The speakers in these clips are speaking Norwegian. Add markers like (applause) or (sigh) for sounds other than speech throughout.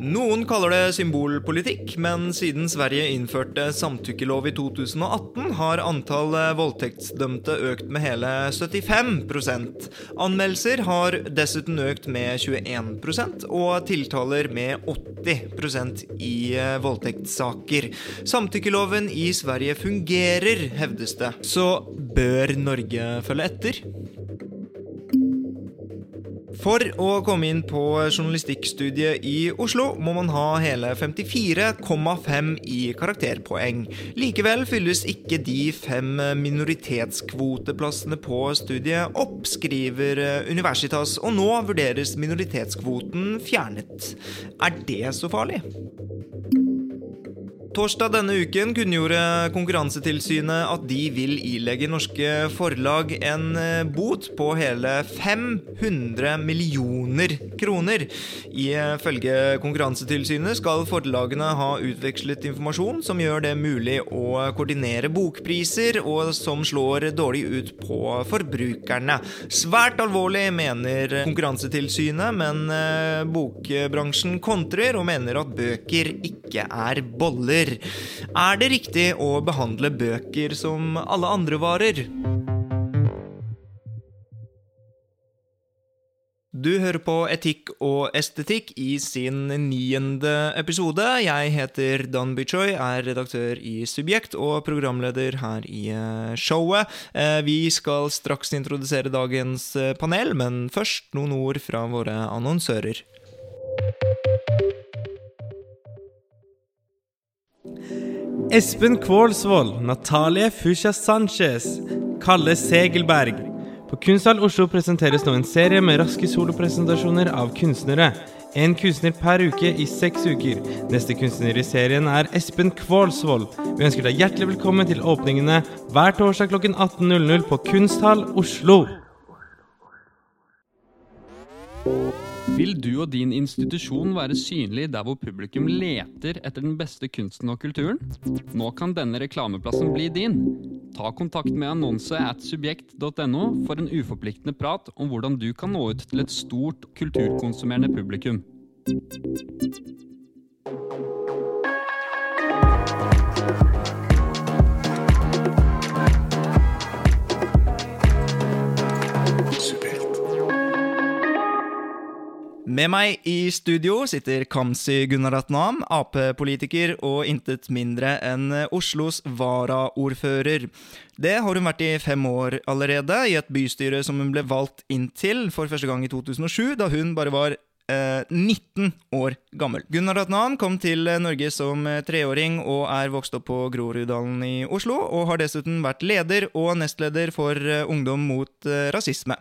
Noen kaller det symbolpolitikk, men siden Sverige innførte samtykkelov i 2018, har antall voldtektsdømte økt med hele 75% Anmeldelser har dessuten økt med 21% og tiltaler med 80% i voldtektssaker. Samtykkeloven i Sverige fungerer, hevdes det. Så bør Norge følge etter? For å komme inn på journalistikkstudiet i Oslo må man ha hele 54,5 i karakterpoeng. Likevel fylles ikke de fem minoritetskvoteplassene på studiet opp, skriver Universitas, og nå vurderes minoritetskvoten fjernet. Er det så farlig? Torsdag denne uken kunngjorde Konkurransetilsynet at de vil ilegge norske forlag en bot på hele 500 millioner kroner. Ifølge Konkurransetilsynet skal forlagene ha utvekslet informasjon som gjør det mulig å koordinere bokpriser, og som slår dårlig ut på forbrukerne. Svært alvorlig, mener Konkurransetilsynet, men bokbransjen kontrer og mener at bøker ikke er boller. Er det riktig å behandle bøker som alle andre varer? Du hører på Etikk og estetikk i sin niende episode. Jeg heter Dan Bichoy, er redaktør i Subjekt og programleder her i showet. Vi skal straks introdusere dagens panel, men først noen ord fra våre annonsører. Espen Kvålsvold, Natalie Fusha Sanchez, Kalle Segelberg. På Kunsthall Oslo presenteres nå en serie med raske solopresentasjoner av kunstnere. En kunstner per uke i seks uker. Neste kunstner i serien er Espen Kvålsvold. Vi ønsker deg hjertelig velkommen til åpningene hver torsdag klokken 18.00 på Kunsthall Oslo. Vil du og din institusjon være synlig der hvor publikum leter etter den beste kunsten og kulturen? Nå kan denne reklameplassen bli din. Ta kontakt med annonse at subjekt.no for en uforpliktende prat om hvordan du kan nå ut til et stort kulturkonsumerende publikum. Med meg i studio sitter Kamzy Gunaratnam, Ap-politiker og intet mindre enn Oslos varaordfører. Det har hun vært i fem år allerede, i et bystyre som hun ble valgt inn til for første gang i 2007, da hun bare var eh, 19 år gammel. Gunaratnam kom til Norge som treåring og er vokst opp på Groruddalen i Oslo, og har dessuten vært leder og nestleder for Ungdom mot rasisme.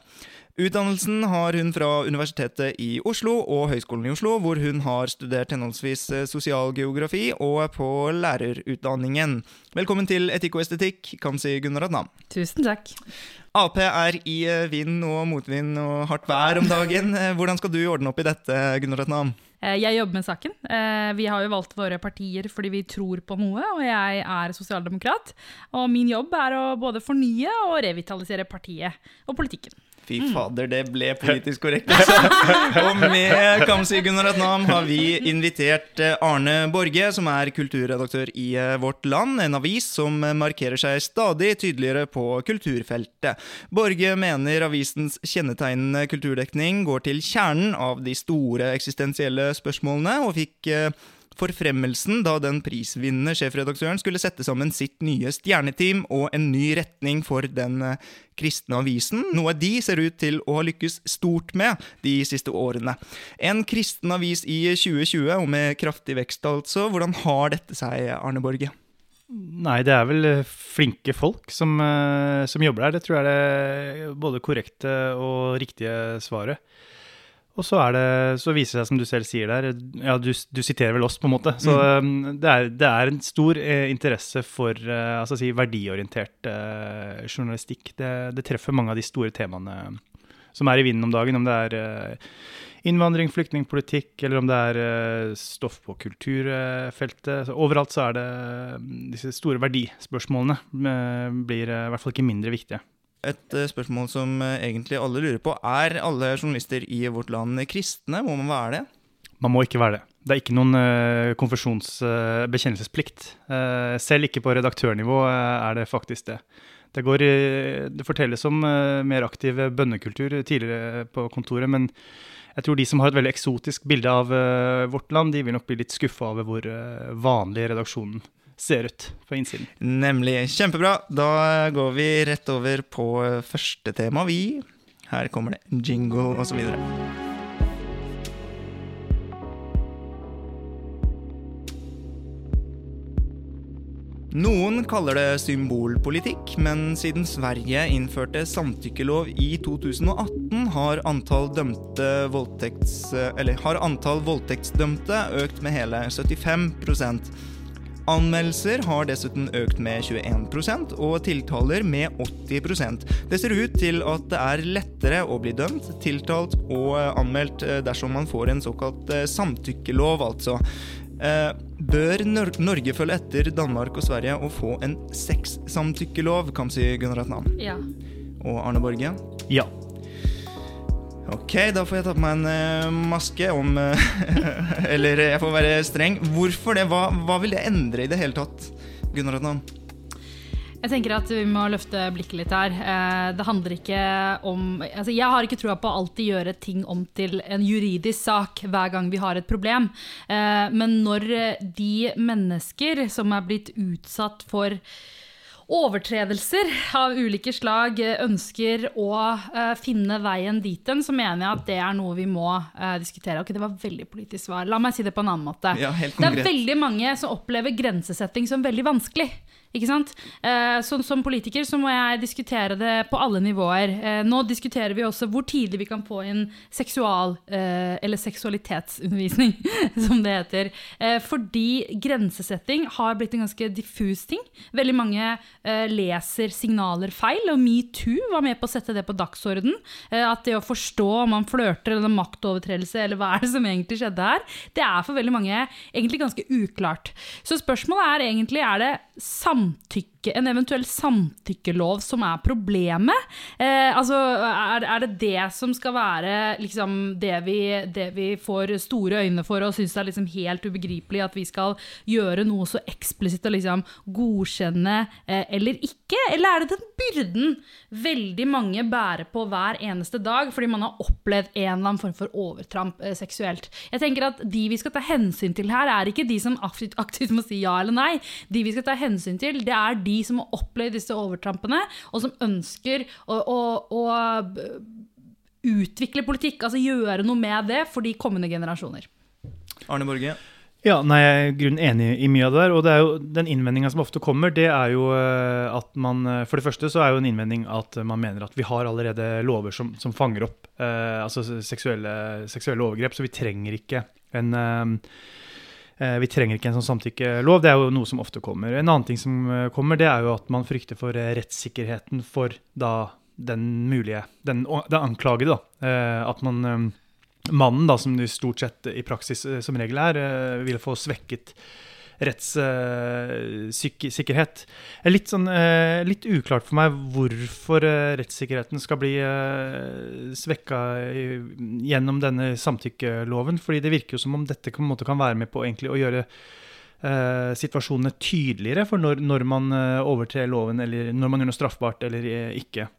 Utdannelsen har hun fra Universitetet i Oslo og Høgskolen i Oslo, hvor hun har studert henholdsvis sosialgeografi og på lærerutdanningen. Velkommen til Etikk og estetikk, Kamzy Gunaratnam. Tusen takk. Ap er i vind og motvind og hardt vær om dagen. Hvordan skal du ordne opp i dette, Gunaratnam? Jeg jobber med saken. Vi har jo valgt våre partier fordi vi tror på noe, og jeg er sosialdemokrat. Og min jobb er å både fornye og revitalisere partiet og politikken. Fy fader, det ble politisk korrekt. Altså. (laughs) Og med Kamzy Gunaratnam har vi invitert Arne Borge, som er kulturredaktør i Vårt Land, en avis som markerer seg stadig tydeligere på kulturfeltet. Borge mener avisens kjennetegnende kulturdekning går til kjernen av de store eksistensielle spørsmålene, og fikk forfremmelsen da den prisvinnende sjefredaktøren skulle sette sammen sitt nye stjerneteam og en ny retning for den kristne avisen, noe de ser ut til å ha lykkes stort med de siste årene. En kristen avis i 2020, og med kraftig vekst altså. Hvordan har dette seg, Arne Borge? Nei, det er vel eh, flinke folk som, eh, som jobber der. Det tror jeg er det både korrekte og riktige svaret. Og så, det, så viser det seg, som du selv sier der, ja, du, du siterer vel oss, på en måte. Så mm. det, er, det er en stor eh, interesse for eh, altså si, verdiorientert eh, journalistikk. Det, det treffer mange av de store temaene som er i vinden om dagen. Om det er eh, innvandring, flyktningpolitikk, eller om det er eh, stoff på kulturfeltet. Så overalt så er det mm, disse store verdispørsmålene eh, blir i hvert fall ikke mindre viktige. Et eh, spørsmål som eh, egentlig alle lurer på. Er alle journalister i vårt land kristne? Må man være det? Man må ikke være det. Det er ikke noen uh, konfesjonsbekjennelsesplikt. Selv ikke på redaktørnivå er det faktisk det. Det, går, det fortelles om mer aktiv bønnekultur tidligere på kontoret, men jeg tror de som har et veldig eksotisk bilde av vårt land, de vil nok bli litt skuffa over hvor vanlig redaksjonen ser ut på innsiden. Nemlig. Kjempebra. Da går vi rett over på eh, første tema, vi. Her kommer det jingle osv. Noen kaller det symbolpolitikk, men siden Sverige innførte samtykkelov i 2018, har antall, voldtekts, eller, har antall voldtektsdømte økt med hele 75 Anmeldelser har dessuten økt med 21% og tiltaler med 80% Det ser ut til at det er lettere å bli dømt, tiltalt og eh, anmeldt eh, dersom man får en såkalt eh, samtykkelov, altså. Eh, Bør Nor Norge følge etter Danmark og Sverige og få en sexsamtykkelov, Kamzy Gunaratnam Ja. og Arne Borge? Ja. Ok, da får jeg ta på meg en eh, maske om eh, (laughs) Eller jeg får være streng. Hvorfor det? Hva, hva vil det endre i det hele tatt? Gunnar Adnan? Jeg tenker at vi må løfte blikket litt her. Eh, Det handler ikke om altså Jeg har ikke troa på å alltid gjøre ting om til en juridisk sak hver gang vi har et problem. Men når de mennesker som er blitt utsatt for overtredelser av ulike slag eh, ønsker å uh, finne veien dit hen, så mener jeg at det er noe vi må uh, diskutere. Ok, Det var veldig politisk svar. La meg si det på en annen måte. Ja, det er veldig mange som opplever grensesetting som veldig vanskelig. Ikke sant? Eh, så, som politiker så må jeg diskutere det på alle nivåer. Eh, nå diskuterer vi også hvor tidlig vi kan få inn seksual- eh, eller seksualitetsundervisning, (laughs) som det heter. Eh, fordi grensesetting har blitt en ganske diffus ting. Veldig mange eh, leser signaler feil, og metoo var med på å sette det på dagsorden. Eh, at det å forstå om man flørter eller maktovertredelse, eller hva er det som egentlig skjedde her, det er for veldig mange egentlig ganske uklart. Så spørsmålet er egentlig er det samtykke, en eventuell samtykkelov som er problemet? Eh, altså, er, er det det som skal være liksom, det, vi, det vi får store øyne for og syns er liksom helt ubegripelig at vi skal gjøre noe så eksplisitt og liksom godkjenne eh, eller ikke? Eller er det den byrden veldig mange bærer på hver eneste dag fordi man har opplevd en eller annen form for overtramp eh, seksuelt? Jeg tenker at De vi skal ta hensyn til her, er ikke de som aktivt, aktivt må si ja eller nei. De vi skal ta hensyn til, det er de som har opplevd disse overtrampene, og som ønsker å, å, å utvikle politikk, altså gjøre noe med det for de kommende generasjoner. Arne Borge? Ja, nei, jeg er grunnen enig i mye av det der. Og det er jo, den innvendinga som ofte kommer, det er jo eh, at man eh, For det første så er jo en innvending at man mener at vi har allerede lover som, som fanger opp eh, altså seksuelle, seksuelle overgrep, så vi trenger ikke en eh, vi trenger ikke en sånn samtykkelov. Det er jo noe som ofte kommer. En annen ting som eh, kommer, det er jo at man frykter for eh, rettssikkerheten for da den mulige Den, den anklagede, da. Eh, At man eh, mannen, da, som det stort sett i praksis eh, som regel er, eh, vil få svekket rettssikkerhet. Er litt, sånn, uh, litt uklart for meg hvorfor uh, rettssikkerheten skal bli uh, svekka gjennom denne samtykkeloven. fordi det virker jo som om dette måte kan være med på egentlig å gjøre eh, situasjonene tydeligere for når, når man eh, overtrer loven, eller når man gjør noe straffbart eller eh, ikke.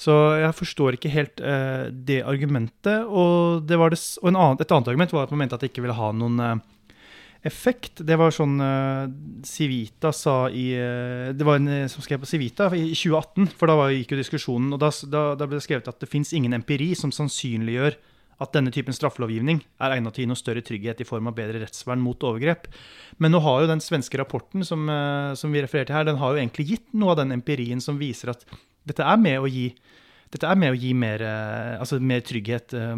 Så jeg forstår ikke helt eh, det argumentet. Og, det det, og en annen, et annet argument var at man mente at det ikke ville ha noen eh, effekt. Det var sånn Civita sa i uh, Det var en eh, som skrev på Civita i 2018, for da var, gikk jo diskusjonen, og da, da, da ble det skrevet at det fins ingen empiri som sannsynliggjør at denne typen straffelovgivning er egnet til å gi noe større trygghet i form av bedre rettsvern mot overgrep. Men nå har jo den svenske rapporten som, som vi refererte her, den har jo egentlig gitt noe av den empirien som viser at dette er med å gi dette er med å gi mer, eh, altså mer trygghet, eh,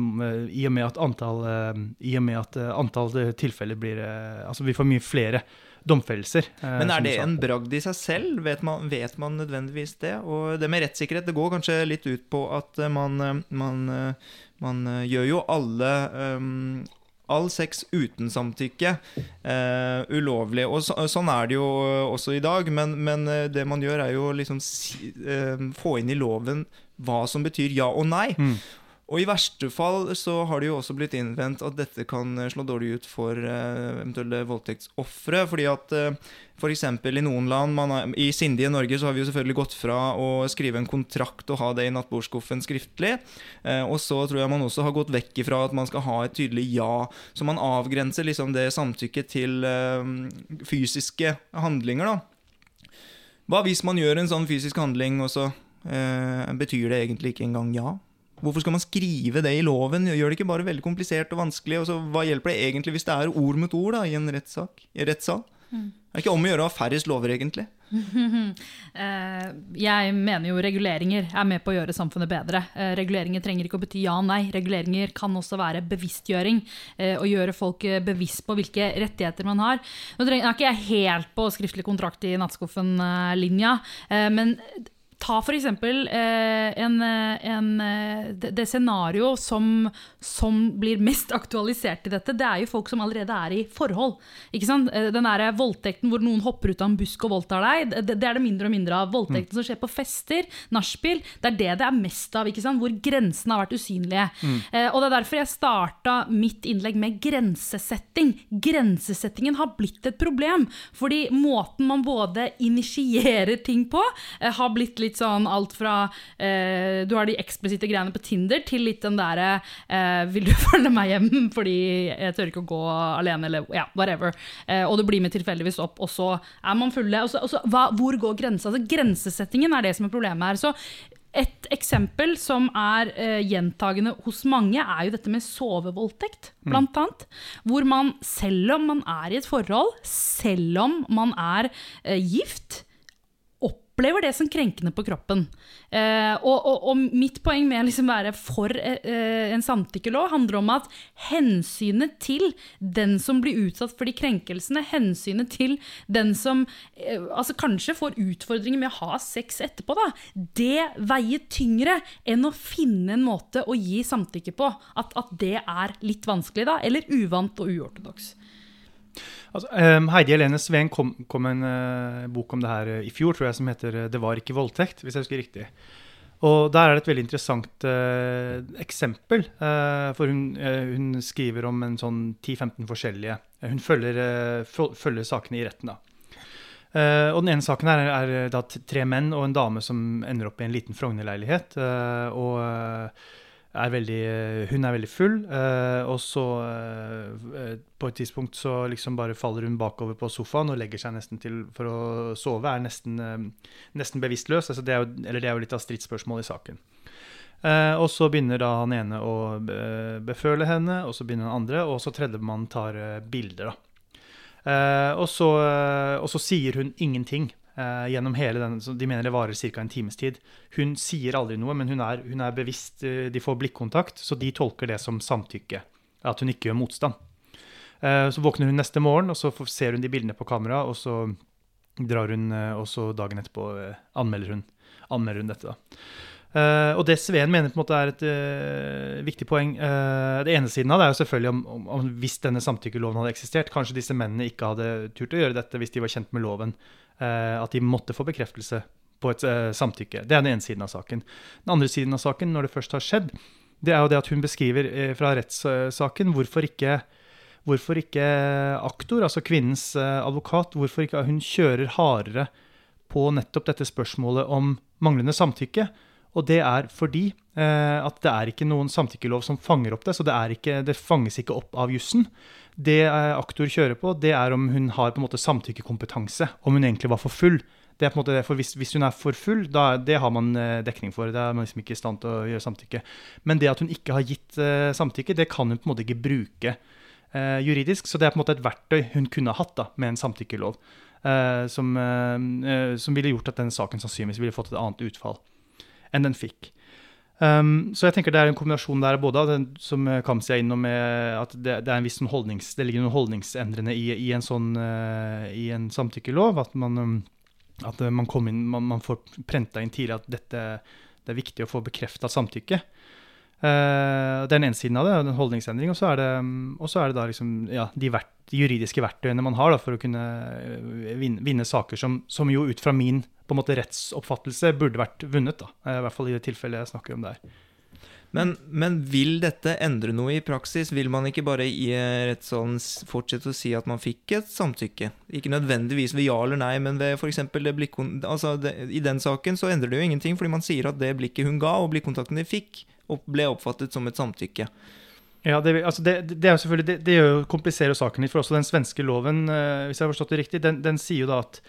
i og med at antall, eh, med at antall tilfeller blir Altså vi får mye flere domfellelser. Men er det en bragd i seg selv? Vet man, vet man nødvendigvis det? Og det med rettssikkerhet, det går kanskje litt ut på at man, man, man gjør jo alle All sex uten samtykke Uh, ulovlig. Og så, sånn er det jo også i dag, men, men eh, det man gjør, er jo liksom si, uh, få inn i loven hva som betyr ja og nei. Mm. Og i verste fall så har det jo også blitt innvendt at dette kan eh, slå dårlig ut for uh, eventuelle voldtektsofre. Fordi at uh, f.eks. i noen land, er, i sindige Norge, så har vi jo selvfølgelig gått fra å skrive en kontrakt og ha det i nattbordskuffen skriftlig. Uh, og så tror jeg man også har gått vekk ifra at man skal ha et tydelig ja. Så man avgrenser liksom det samtykket til eh, fysiske handlinger, da. Hva hvis man gjør en sånn fysisk handling, og så eh, betyr det egentlig ikke engang ja? Hvorfor skal man skrive det i loven? Gjør det ikke bare veldig komplisert og vanskelig? Og så Hva hjelper det egentlig hvis det er ord mot ord da, i en rettssak? I rettssal? Mm. Det er ikke om å gjøre å ha færrest lover, egentlig. (laughs) Eh, jeg mener jo reguleringer er med på å gjøre samfunnet bedre. Eh, reguleringer trenger ikke å bety ja og nei. Reguleringer kan også være bevisstgjøring. Å Og gjøre folk eh, bevisst på hvilke rettigheter man har. Nå er ikke jeg helt på skriftlig kontrakt i nattskuffen-linja, men Ta for eksempel eh, en, eh, en, eh, det, det scenario som, som blir mest aktualisert i dette, det er jo folk som allerede er i forhold. Ikke sant? Eh, Den der voldtekten hvor noen hopper ut av en busk og voldtar deg, det, det er det mindre og mindre av. Voldtekten som skjer på fester, nachspiel, det er det det er mest av. ikke sant? Hvor grensene har vært usynlige. Eh, og det er derfor jeg starta mitt innlegg med grensesetting. Grensesettingen har blitt et problem, fordi måten man både initierer ting på, eh, har blitt litt sånn alt fra eh, Du har de eksplisitte greiene på Tinder, til litt den derre eh, Vil du (laughs) følge meg hjem fordi jeg tør ikke å gå alene, eller ja, whatever. Eh, og du blir med tilfeldigvis opp, og så er man fulle. Og så, og så, hva, hvor går grensa? Altså, grensesettingen er det som er problemet her. Så et eksempel som er eh, gjentagende hos mange, er jo dette med sovevoldtekt, blant annet. Hvor man, selv om man er i et forhold, selv om man er eh, gift, opplever det som krenkende på kroppen. Eh, og, og, og mitt poeng med å liksom være for eh, en samtykkelov handler om at hensynet til den som blir utsatt for de krenkelsene, hensynet til den som eh, altså kanskje får utfordringer med å ha sex etterpå, da, det veier tyngre enn å finne en måte å gi samtykke på. At, at det er litt vanskelig, da, eller uvant og uortodoks. Altså, um, Heidi Helene Sveen kom, kom en uh, bok om det her uh, i fjor, tror jeg, som heter eh, 'Det var ikke voldtekt', hvis jeg husker riktig. Og der er det et veldig interessant uh, eksempel. for hun, hun skriver om en sånn 10-15 forskjellige Hun følger, følger sakene i retten, da. Uh, og den ene saken er, er da tre menn og en dame som ender opp i en liten Frogner-leilighet. Uh, og eh, er veldig, eh, hun er veldig full, eh, og så eh, på et tidspunkt så liksom bare faller hun bakover på sofaen og legger seg nesten til for å sove. Er nesten, nesten bevisstløs. Altså det, er jo, eller det er jo litt av stridsspørsmål i saken. Og så begynner da han ene å beføle henne, og så begynner den andre, og så tredjemann tar bilder. da. Og, så, og så sier hun ingenting eh, gjennom hele den. Så de mener det varer ca. en times tid. Hun sier aldri noe, men hun er, hun er bevisst. eh, de får blikkontakt, så de tolker det som samtykke. At hun ikke gjør motstand. Eh, så våkner hun neste morgen, og så ser hun de bildene på kamera, og så drar hun, eh, og så dagen etterpå eh, anmelder hun, anmelder hun dette. da. Uh, og det Sveen mener på en måte er et uh, viktig poeng uh, Det ene siden av det er jo selvfølgelig om, om, om hvis denne samtykkeloven hadde eksistert. Kanskje disse mennene ikke hadde turt å gjøre dette hvis de var kjent med loven. Eh, at de måtte få bekreftelse på et eh, samtykke. Det er den ene siden av saken. Den andre siden av saken, når det først har skjedd, det er jo det at hun beskriver eh, fra rettssaken hvorfor ikke Hvorfor ikke aktor, altså kvinnens advokat, hvorfor ikke hun kjører hardere på nettopp dette spørsmålet om manglende samtykke. Og det er fordi eh, at det er ikke noen samtykkelov som fanger opp det, så det, ikke, det fanges ikke opp av jussen. Det eh, aktor kjører på, det er om hun har på en måte samtykkekompetanse. Om hun egentlig var for full. Det er på en måte det, for hvis, hvis hun er for full, da, det har man eh, dekning for. Det er man liksom ikke i stand til å gjøre samtykke. Men det at hun ikke har gitt uh, samtykke, det kan hun på en måte ikke bruke uh, juridisk. Så det er på en måte et verktøy hun kunne hatt da, med en samtykkelov. Uh, som, som ville gjort at den saken sannsynligvis ville fått et annet utfall enn den fikk. Um, så jeg tenker det er en kombinasjon der både av den som eh, Kamzy er innom, med at det, det er en viss sånn holdnings, det ligger noe holdningsendrende i, i en sånn uh, i en samtykkelov. At man, um, at eh, man, inn, man, man får prenta inn tidlig at dette, det er viktig å få bekrefta samtykke. Uh, det er den ene siden av det, en holdningsendring. Og så er det, um, og så er det da liksom, ja, de, vert, de juridiske verktøyene man har da, for å kunne vinne, vinne saker som, som jo ut fra min på en måte rettsoppfattelse burde vært vunnet. da, eh, I hvert fall i det tilfellet jeg snakker om der. Men, men vil dette endre noe i praksis? Vil man ikke bare i eh, rettssalen fortsette å si at man fikk et samtykke? Ikke nødvendigvis ved ja eller nei, men ved f.eks. det blikkon... Altså, det, I den saken så endrer det jo ingenting, fordi man sier at det blikket hun ga, og blikkontakten de fikk, ble oppfattet som et samtykke. Ja, det, altså det, det er jo selvfølgelig, det, det kompliserer saken litt, for også den svenske loven, eh, hvis jeg har forstått det riktig, den, den sier jo da at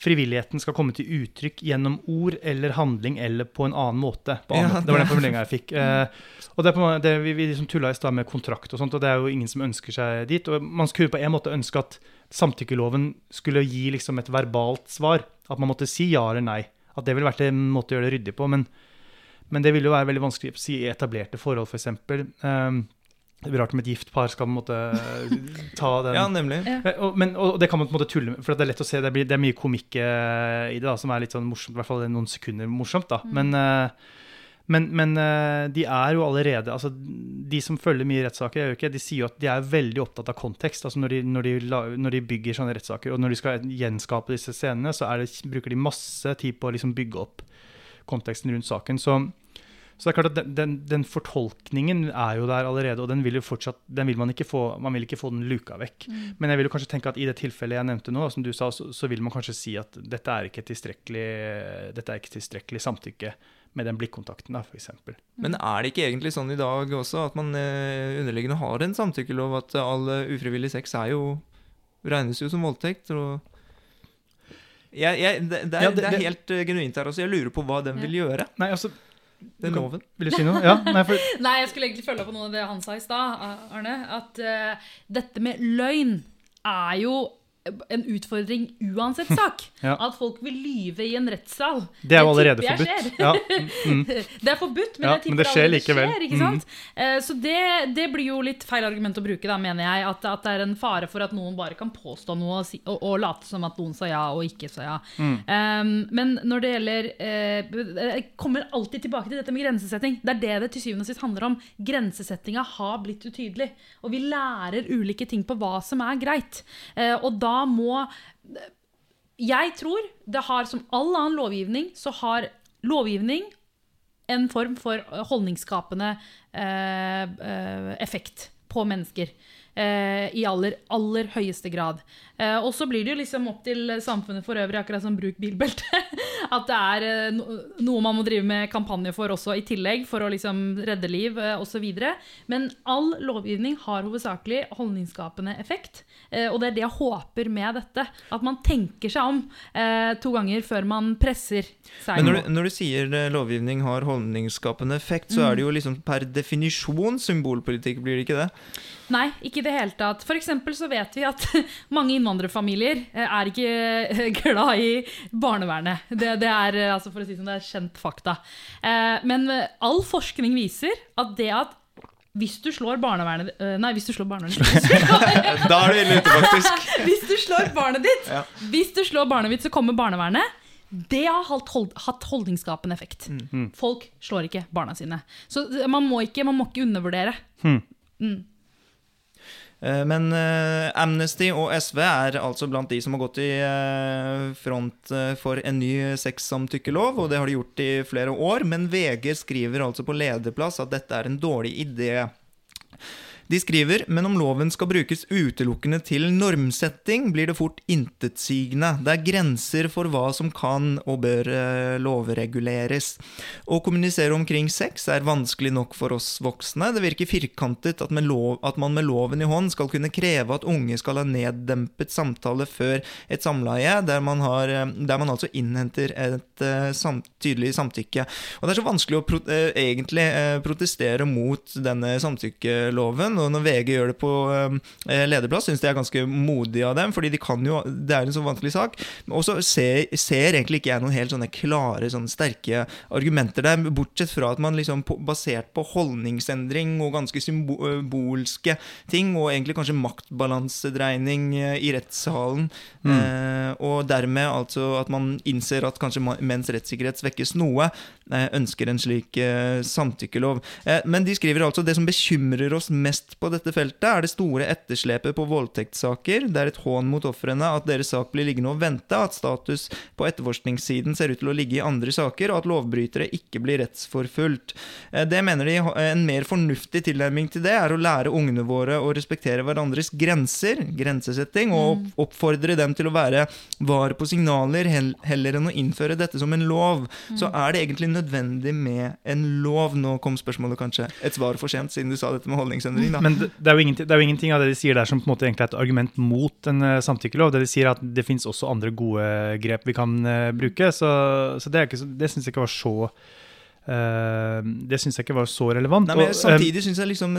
frivilligheten skal komme til uttrykk gjennom ord eller handling eller på en annen måte. Annen Ja, måte. Det var den formuleringa jeg fikk. Eh, og det er på, det, vi, vi liksom tulla i stad med kontrakt og sånt, og det er jo ingen som ønsker seg dit. Og man skulle på en måte ønske at samtykkeloven skulle gi liksom et verbalt svar. At man måtte si ja eller nei. At det ville vært en måte å gjøre det ryddig på. Men, men det ville jo være veldig vanskelig å si i etablerte forhold, f.eks. Um, det blir rart om et gift par skal på en måte ta den Ja, nemlig. Ja. og, men, og det kan man på en måte tulle med, for det er lett å se. Det, blir, det er mye komikk eh, i det, da, som er litt sånn morsomt. I hvert fall noen sekunder morsomt. da. Men, eh, men, men eh, de er jo allerede altså De som følger mye rettssaker, de sier jo at de er veldig opptatt av kontekst. altså Når de, når de, når de bygger sånne rettssaker, og når de skal gjenskape disse scenene, så er det, bruker de masse tid på å liksom bygge opp konteksten rundt saken. Så, så det er klart at den, den, den fortolkningen er jo der allerede, og den vil jo fortsatt, den vil man ikke få, man vil ikke få den luka vekk. Men jeg vil jo kanskje tenke at i det tilfellet jeg nevnte nå, som du sa, så, så vil man kanskje si at dette er ikke tilstrekkelig, dette er ikke tilstrekkelig samtykke med den blikkontakten, da, f.eks. Men er det ikke egentlig sånn i dag også at man eh, underliggende har en samtykkelov, at all eh, ufrivillig sex er jo regnes jo som voldtekt? og... Jeg, jeg, det, det, er, Ja, det- det er helt eh, genuint her. Altså, jeg lurer på hva den vil gjøre, Nei, altså den loven. Vil du si noe? Ja, nei, for, (laughs) Nei, jeg skulle egentlig følge opp på noe av det han sa i stad, Arne. At uh, dette med løgn er jo en utfordring uansett sak. (laughs) Ja. At folk vil lyve i en rettssal. det er jo allerede forbudt. Ja, mm, mm. (laughs) Det er forbudt, men Ja, jeg tipper men det skjer likevel. Mm. skjer. Ikke sant? Eh, Så det, det blir jo litt feil argument å bruke, da, mener jeg. At, at det er en fare for at noen bare kan påstå noe og, si, og, og late som at noen sa ja og ikke sa ja. Mm. Um, men når det gjelder uh, Jeg kommer alltid tilbake til dette med grensesetting. Det er det det til syvende og sist handler om. Grensesettinga har blitt utydelig. Og vi lærer ulike ting på hva som er greit. Uh, og da må Jeg tror det har, som all annen lovgivning, så har lovgivning en form for holdningsskapende eh, eh, effekt på mennesker. Eh, I aller, aller høyeste grad. Eh, og så blir det jo liksom opp til samfunnet for øvrig, akkurat som bruk bilbelte. (laughs) At det er eh, noe man må drive med kampanje for også i tillegg, for å liksom redde liv eh, osv. Men all lovgivning har hovedsakelig holdningsskapende effekt. Eh, og det er det jeg håper med dette. At man tenker seg om eh, to ganger før man presser seg. Men når du, når du sier lovgivning har holdningsskapende effekt, så er det jo liksom per definisjon symbolpolitikk, blir det ikke det? Nei, ikke i det hele tatt. For eksempel så vet vi at (laughs) mange innvandrerfamilier eh, er ikke eh, (laughs) glad i barnevernet. Det, det er eh, altså for å si det sånn, det er kjent fakta. Eh, Men all forskning viser at det at hvis du slår barnevernet Nei, hvis du slår barnevernet (laughs) Da er du ille ute, faktisk. Hvis du slår barnet ditt, Ja. Hvis du slår barnet ditt, så kommer barnevernet. Det har hatt, hold, hatt holdningsskapende effekt. Folk slår ikke barna sine. Så man må ikke, man må ikke undervurdere. Eh, Men eh, Amnesty og SV er altså blant de som har gått i eh, front eh, for en ny sexsamtykkelov, og det har de gjort i flere år. Men VG skriver altså på lederplass at dette er en dårlig idé. De skriver men om loven skal brukes utelukkende til normsetting, blir det fort intetsigende. Det er grenser for hva som kan og bør eh, lovreguleres. Å kommunisere omkring sex er vanskelig nok for oss voksne. Det virker firkantet at, lov, at man med loven i hånd skal kunne kreve at unge skal ha neddempet samtale før et samleie, der man, har, eh, der man altså innhenter et samt, tydelig samtykke. Og Det er så vanskelig å pro, eh, egentlig eh, protestere mot denne samtykkeloven. Og Når VG gjør det på eh, lederplass, syns jeg er ganske modig av dem, fordi de kan jo, det er en så vanskelig sak. Og så ser, ser, egentlig ikke jeg noen helt sånne klare, sånne sterke argumenter der, bortsett fra at man liksom basert på holdningsendring og ganske symbolske ting, og egentlig kanskje maktbalansedreining i rettssalen, mm. eh, og dermed altså at man innser at kanskje menns rettssikkerhet svekkes noe, eh, ønsker en slik eh, samtykkelov. Eh, men de skriver altså det som bekymrer oss mest på dette feltet, er det store etterslepet på voldtektssaker. Det er et hån mot ofrene at deres sak blir liggende og vente, at status på etterforskningssiden ser ut til å ligge i andre saker, og at lovbrytere ikke blir rettsforfulgt. Det mener de en mer fornuftig tilnærming til det er å lære ungene våre å respektere hverandres grenser, grensesetting, og mm. oppfordre dem til å være var på signaler heller enn å innføre dette som en lov. Så mm. er det egentlig nødvendig med en lov. Nå kom spørsmålet kanskje et svar for sent, siden du sa dette med holdningsendring. Da. Men det, det, er det, er jo ingenting av det de sier der som på en måte egentlig er et argument mot en uh, samtykkelov. Det de sier er at det fins også andre gode grep vi kan uh, bruke. Så, så det, er det syns jeg ikke var så det syns jeg ikke var så relevant. Nei, men samtidig syns jeg liksom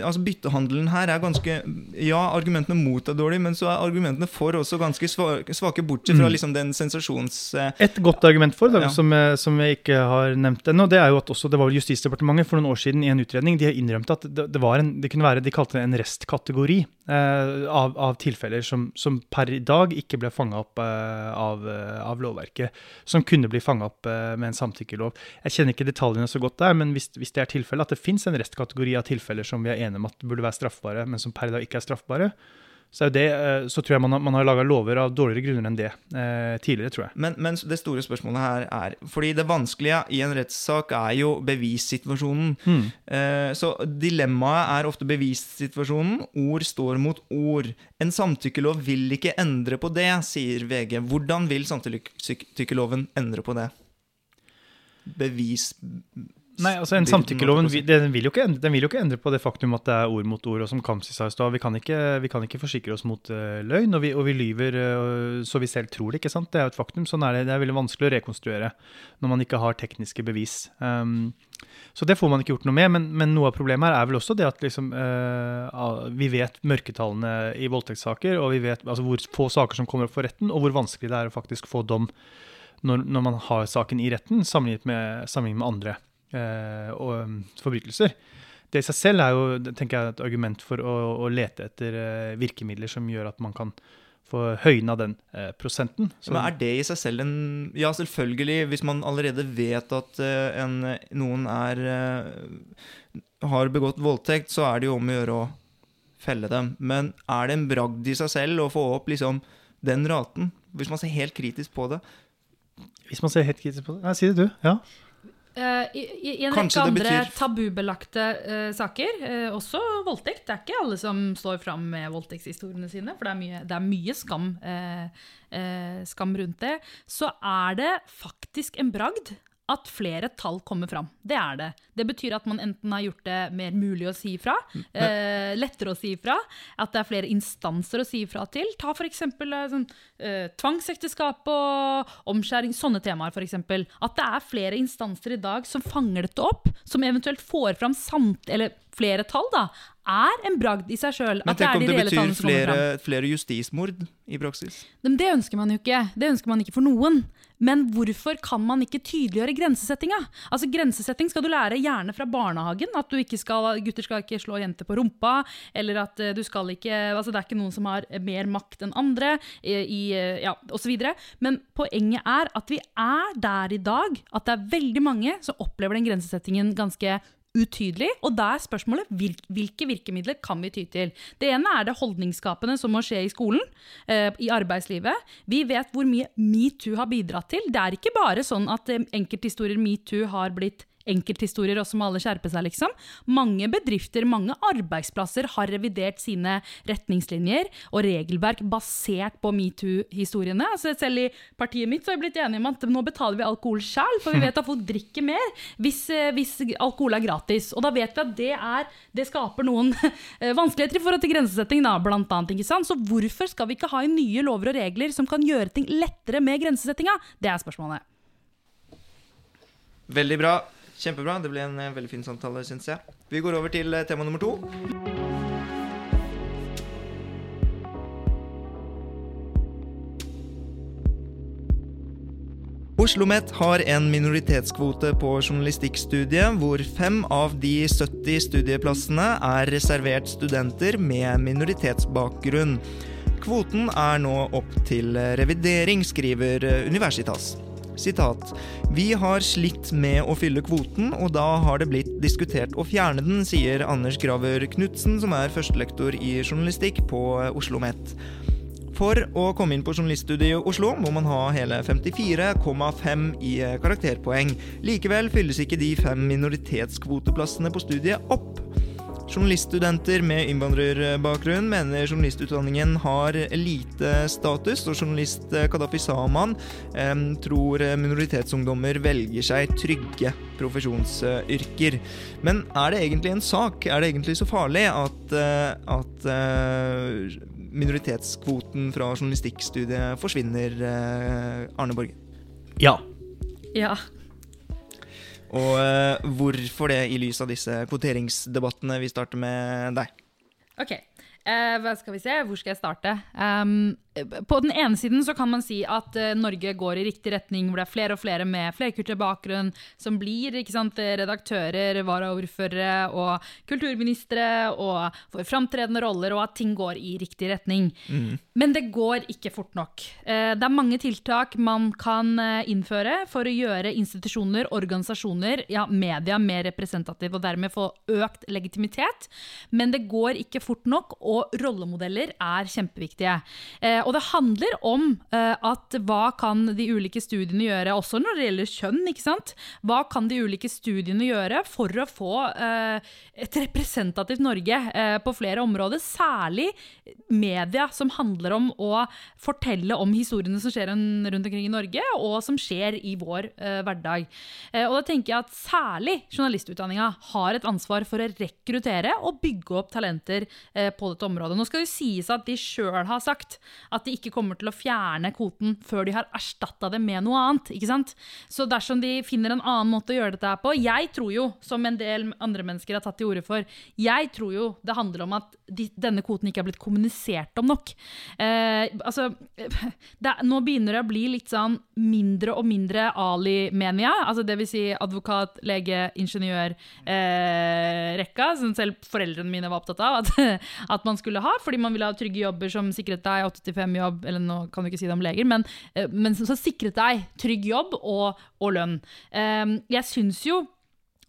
altså Byttehandelen her er ganske Ja, argumentene mot er dårlige, men så er argumentene for også ganske svake, bortsett fra mm. liksom den sensasjons... Et godt argument for, da, ja. som, som, jeg ikke har nevnt ennå, det er jo at også det var vel Justisdepartementet for noen år siden i en utredning de har innrømt at det, det, en, det kunne være de kalte det en restkategori uh, av, av, tilfeller som, som, per i dag ikke ble fanga opp av, av, lovverket, som kunne bli fanga opp med en samtykkelov. Jeg kjenner ikke detaljene så godt der, men hvis, hvis det er tilfellet at det fins en restkategori av tilfeller som vi er enige om at burde være straffbare, men som per i dag ikke er straffbare, så, det, eh, så, tror jeg man har, man har laga lover av dårligere grunner enn det eh, tidligere. tror jeg. Men, men, det store spørsmålet her er fordi Det vanskelige i en rettssak er jo bevissituasjonen. Mm. Eh, så dilemmaet er ofte bevissituasjonen. Ord står mot ord. En samtykkelov vil ikke endre på det, sier VG. Hvordan vil samtykkeloven endre på det? Bevis Nei, altså en Samtykkeloven den vil, endre, den vil, jo ikke endre på det faktum at det er ord mot ord. og som Kamsi sa i sted, vi, vi, kan ikke forsikre oss mot uh, løgn, og vi, og vi lyver uh, så vi selv tror det. ikke sant? Det er jo et faktum. Sånn er det. Det er veldig vanskelig å rekonstruere når man ikke har tekniske bevis. Um, så det får man ikke gjort noe med. Men, men, noe av problemet her er vel også det at liksom, uh, vi vet mørketallene i voldtektssaker, og vi vet altså, hvor få saker som kommer opp for retten, og hvor vanskelig det er å faktisk få dom når, når, man har saken i retten, sammenlignet med, sammenlignet med andre eh, og, um, forbrytelser. Det i seg selv er jo tenker jeg, et argument for å, å lete etter eh, virkemidler som gjør at man kan få høyna den eh, prosenten. Så, Men er det i seg selv en Ja, selvfølgelig, hvis man allerede vet at eh, en, noen er eh, har begått voldtekt, så er det jo om å gjøre å felle dem. Men er det en bragd i seg selv å få opp liksom den raten? Hvis man ser helt kritisk på det, hvis man ser helt kritisk på det Nei, si det du. Ja. Uh, I, i, en rekke andre betyr... tabubelagte uh, saker, uh, også voldtekt. Det er ikke alle som står fram med voldtektshistoriene sine, for det er mye, det er mye skam, skam rundt det. Så er det faktisk en bragd at flere tall kommer fram. Det er det. Det betyr at man enten har gjort det mer mulig å si ifra, eh, lettere å si ifra, at det er flere instanser å si ifra til. Ta f.eks. Eh, sånn, eh, tvangsekteskap og omskjæring, sånne temaer f.eks. At det er flere instanser i dag som fanger dette opp, som eventuelt får fram samt, eller flere tall, da, er en bragd i seg sjøl. Men tenk om det, det betyr flere, flere justismord i praksis? Men det ønsker man jo ikke. Det ønsker man ikke for noen. Men hvorfor kan man ikke tydeliggjøre grensesettinga? Altså Grensesetting skal du lære gjerne fra barnehagen. At skal, gutter skal ikke slå jenter på rumpa. Eller at eh, du skal ikke altså Det er ikke noen som har mer makt enn andre, eh, i, eh, ja, osv. Men poenget er at vi er der i dag at det er veldig mange som opplever den grensesettingen ganske utydelig. Og da er spørsmålet hvilke virkemidler kan vi ty til. Det ene er det holdningsskapende som må skje i skolen, eh, i arbeidslivet. Vi vet hvor mye metoo har bidratt til. Det er ikke bare sånn at eh, enkelthistorier metoo har blitt enkelthistorier også må alle skjerpe seg, liksom. Mange bedrifter, mange arbeidsplasser har revidert sine retningslinjer og regelverk basert på metoo-historiene. Altså selv i partiet mitt så har jeg blitt enige om at nå betaler vi alkohol sjøl, for vi (laughs) vet at folk drikker mer hvis, eh, hvis alkohol er gratis. Og da vet vi at det, er, det skaper noen (laughs) eh, vanskeligheter i forhold til grensesetting, da, blant annet. Ikke sant? Så hvorfor skal vi ikke ha nye lover og regler som kan gjøre ting lettere med grensesettinga? Det er spørsmålet. Veldig bra. Kjempebra. Det ble en eh, veldig fin samtale, syns jeg. Vi går over til eh, tema nummer to. Oslo OsloMet har en minoritetskvote på journalistikkstudiet, hvor fem av de 70 studieplassene er reservert studenter med minoritetsbakgrunn. Kvoten er nå opp til revidering, skriver Universitas. Sitat. Vi har slitt med å fylle kvoten, og da har det blitt diskutert å fjerne den, sier Anders Graver Knutsen, som er førstelektor i journalistikk på Oslo OsloMet. For å komme inn på journaliststudiet i Oslo må man ha hele 54,5 i karakterpoeng. Likevel fylles ikke de fem minoritetskvoteplassene på studiet opp. Journaliststudenter med innvandrerbakgrunn mener journalistutdanningen har lite status, og journalist Kadafi Saman eh, tror minoritetsungdommer velger seg trygge profesjonsyrker. Men er det egentlig en sak? Er det egentlig så farlig at, eh, at eh, minoritetskvoten fra journalistikkstudiet forsvinner, eh, Arne Borge? Ja. Ja. Og uh, hvorfor det, i lys av disse kvoteringsdebattene? Vi starter med deg. Ok. Uh, hva skal vi se, hvor skal jeg starte? Um, på den ene siden så kan man si at uh, Norge går i riktig retning, hvor det er flere og flere med flerkulturell bakgrunn som blir sant, redaktører, varaordførere og kulturministre og får framtredende roller, og at ting går i riktig retning. Mm. Men det går ikke fort nok. Uh, det er mange tiltak man kan innføre for å gjøre institusjoner, organisasjoner, ja, media mer representative, og dermed få økt legitimitet. Men det går ikke fort nok, og rollemodeller er kjempeviktige. Eh, og det handler om eh, at hva kan de ulike studiene gjøre, også når det gjelder kjønn. ikke sant? Hva kan de ulike studiene gjøre for å få eh, et representativt Norge uh, på flere områder? Særlig media som handler om å fortelle om historiene som skjer rundt omkring i Norge, og som skjer i vår hverdag. og da tenker jeg at særlig journalistutdanninga har et ansvar for å rekruttere og bygge opp talenter på dette området. Nå skal det sies at de sjøl har sagt at de ikke kommer til å fjerne kvoten før de har erstatta det med noe annet. ikke sant? Så dersom de finner en annen måte å gjøre dette her på Jeg tror jo, som en del andre mennesker har tatt til orde for, jeg tror jo det handler om at de, denne kvoten ikke er blitt kommunisert om nok. Eh, altså, det, Nå begynner det å bli litt sånn mindre og mindre Ali-menia. Altså, det vil si advokat, lege, ingeniør, eh, som selv foreldrene mine var opptatt av at, at man skulle ha, fordi man ville ha trygge jobber som sikret deg 8-5 jobb, eller nå kan du ikke si det om leger, men, eh, men som sikret deg trygg jobb og, og lønn. Eh, jeg syns jo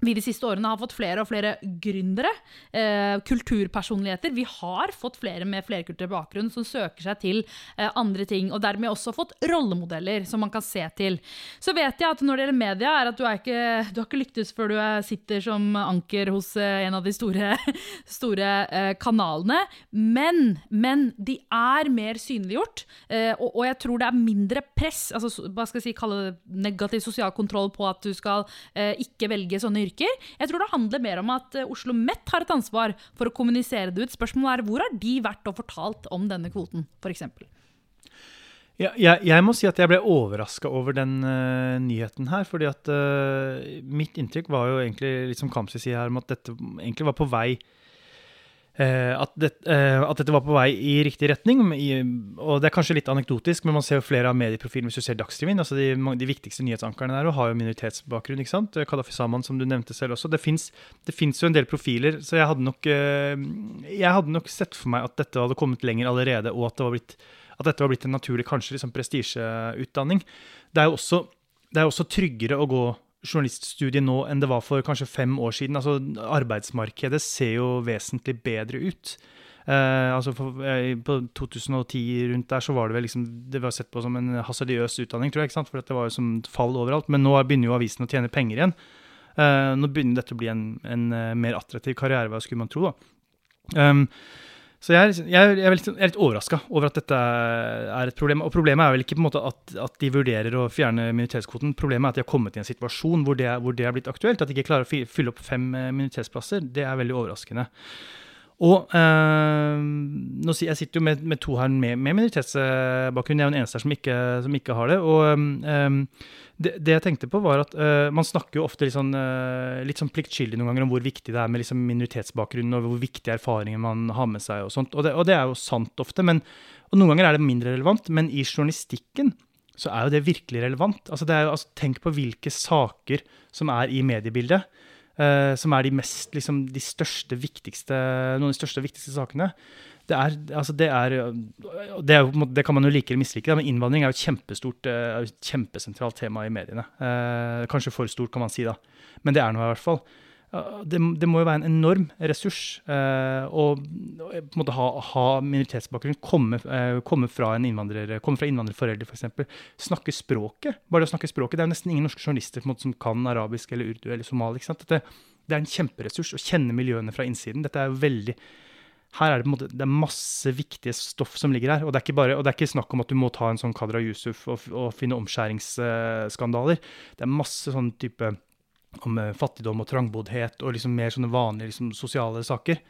vi de siste årene har fått flere og flere gründere, eh, kulturpersonligheter. Vi har fått flere med flerkulturell bakgrunn som søker seg til eh, andre ting, og dermed også fått rollemodeller som man kan se til. Så vet jeg at når det gjelder media, er at du, er ikke, du har ikke lyktes før du sitter som anker hos eh, en av de store, (laughs) store eh, kanalene, men, men, de er mer synliggjort, eh, og, og, jeg tror det er mindre press, altså hva skal jeg si, kalle det negativ sosial kontroll på at du skal eh, ikke velge sånne yrker yrker. Jeg tror det handler mer om at eh, Oslo Met har et ansvar for å kommunisere det ut. Spørsmålet er hvor har de vært og fortalt om denne kvoten, f.eks. Ja, jeg, jeg, må si at jeg ble overraska over den uh, nyheten her. fordi at uh, mitt inntrykk var jo egentlig, litt som Kamzy sier her, om at dette egentlig var på vei at, det, eh, at, dette var på vei i riktig retning. og Det er kanskje litt anekdotisk, men man ser jo flere av medieprofilene hvis du ser Dagsrevyen. altså de, de, viktigste nyhetsankerne der har jo minoritetsbakgrunn. ikke sant? Kadafi Saman, som du nevnte selv også. Det fins jo en del profiler, så jeg hadde, nok, eh, jeg hadde nok sett for meg at dette hadde kommet lenger allerede, og at, det blitt, at dette var blitt en naturlig kanskje liksom prestisjeutdanning. Det er jo også, det er også tryggere å gå journaliststudiet nå enn det var for kanskje fem år siden. Altså, arbeidsmarkedet ser jo vesentlig bedre ut. Eh, altså for, eh, På 2010 rundt der så var det vel liksom, det var sett på som en hasardiøs utdanning, tror jeg. ikke sant? For det var jo som fall overalt. Men nå begynner jo avisen å tjene penger igjen. Eh, nå begynner dette å bli en, en eh, mer attraktiv karrierevei, skulle man tro. da. Um, så jeg, liksom- jeg, jeg er litt, jeg litt overraska over at dette er et problem. Og problemet er vel ikke på en måte at, at de vurderer å fjerne minoritetskvoten. Problemet er at de har kommet i en situasjon hvor det, hvor det er blitt aktuelt. At de ikke klarer å fylle opp fem eh, minoritetsplasser. Det er veldig overraskende. Og eh, nå jeg sitter jo med, med to her med, med minoritetsbakgrunn. Jeg er den eneste her som ikke, som ikke har det. Og eh, det, det jeg tenkte på, var at uh, man snakker jo ofte litt sånn, uh, litt sånn pliktskyldig noen ganger om hvor viktig det er med liksom minoritetsbakgrunnen, og hvor viktige erfaringer man har med seg. Og sånt. Og det, og det er jo sant ofte. Men, og noen ganger er det mindre relevant. Men i journalistikken så er jo det virkelig relevant. Altså det er jo, altså, tenk på hvilke saker som er i mediebildet. Uh, som er de mest, liksom, de største, viktigste, noen av de største og viktigste sakene. Det er, altså det er, det er det kan man jo like eller mislike, men innvandring er jo et kjempestort, eh, kjempesentralt tema i mediene. Eh, kanskje for stort, kan man si da. Men det er noe i hvert fall. Det, det må jo være en enorm ressurs eh, å på en måte ha, ha minoritetsbakgrunn, komme, eh, komme fra en innvandrer, komme fra innvandrerforeldre f.eks. Snakke språket. Bare det å snakke språket. Det er jo nesten ingen norske journalister måte, som kan arabisk eller urdu eller somali. Dette, det er en kjemperessurs å kjenne miljøene fra innsiden. Dette er jo veldig her er det, på en måte, det er masse viktige stoff som ligger her. Og det er ikke, bare, og det er ikke snakk om at du må ta en sånn Kadra Yusuf og, og finne omskjæringsskandaler. Det er masse sånn type om eh, fattigdom og trangboddhet og liksom mer sånne vanlige liksom, sosiale saker.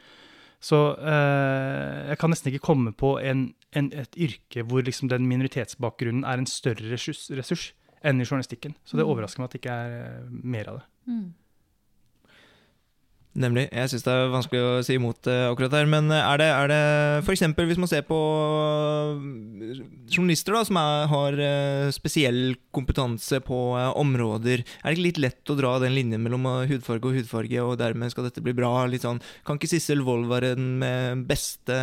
Så eh, jeg kan nesten ikke komme på en, en, et yrke hvor liksom den minoritetsbakgrunnen er en større ressurs, ressurs enn i journalistikken. Så det overrasker meg at det ikke er eh, mer av det. Nemlig. Jeg syns det er vanskelig å si imot eh, akkurat her. Men er det, er det f.eks. hvis man ser på eh, journalister da, som er, har eh, spesiell kompetanse på eh, områder, er det ikke litt lett å dra den linjen mellom eh, hudfarge og hudfarge, og dermed skal dette bli bra? Litt sånn, kan ikke Sissel Wold være den med beste,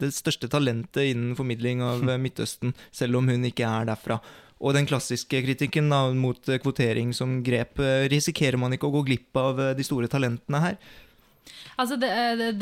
det største talentet innen formidling av eh, Midtøsten, selv om hun ikke er derfra? Og den klassiske kritikken da, mot eh, kvotering som grep, eh, risikerer man ikke å gå glipp av eh, de store talentene her? Altså det, det,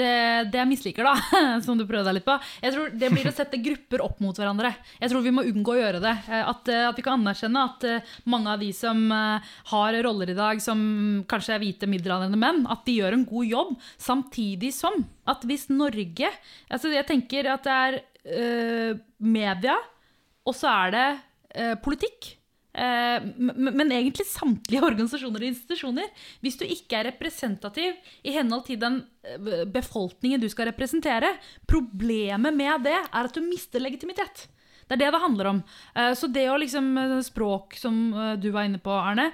det, jeg misliker, da, (laughs) som du prøvde deg litt på Jeg tror Det blir å sette grupper opp mot hverandre. Jeg tror vi må unngå å gjøre det. At, at vi kan anerkjenne at mange av de som har roller i dag som kanskje er hvite middelaldrende menn, at de gjør en god jobb. Samtidig som at hvis Norge altså Jeg tenker at det er øh, media, og så er det eh, politikk. Eh, men egentlig samtlige (laughs) organisasjoner og institusjoner. Hvis du ikke er representativ i henhold til den eh, befolkningen du skal representere, problemet med det er at du mister legitimitet. Det er det det handler om. Eh, Så det å liksom Språk, som du var inne på, Arne.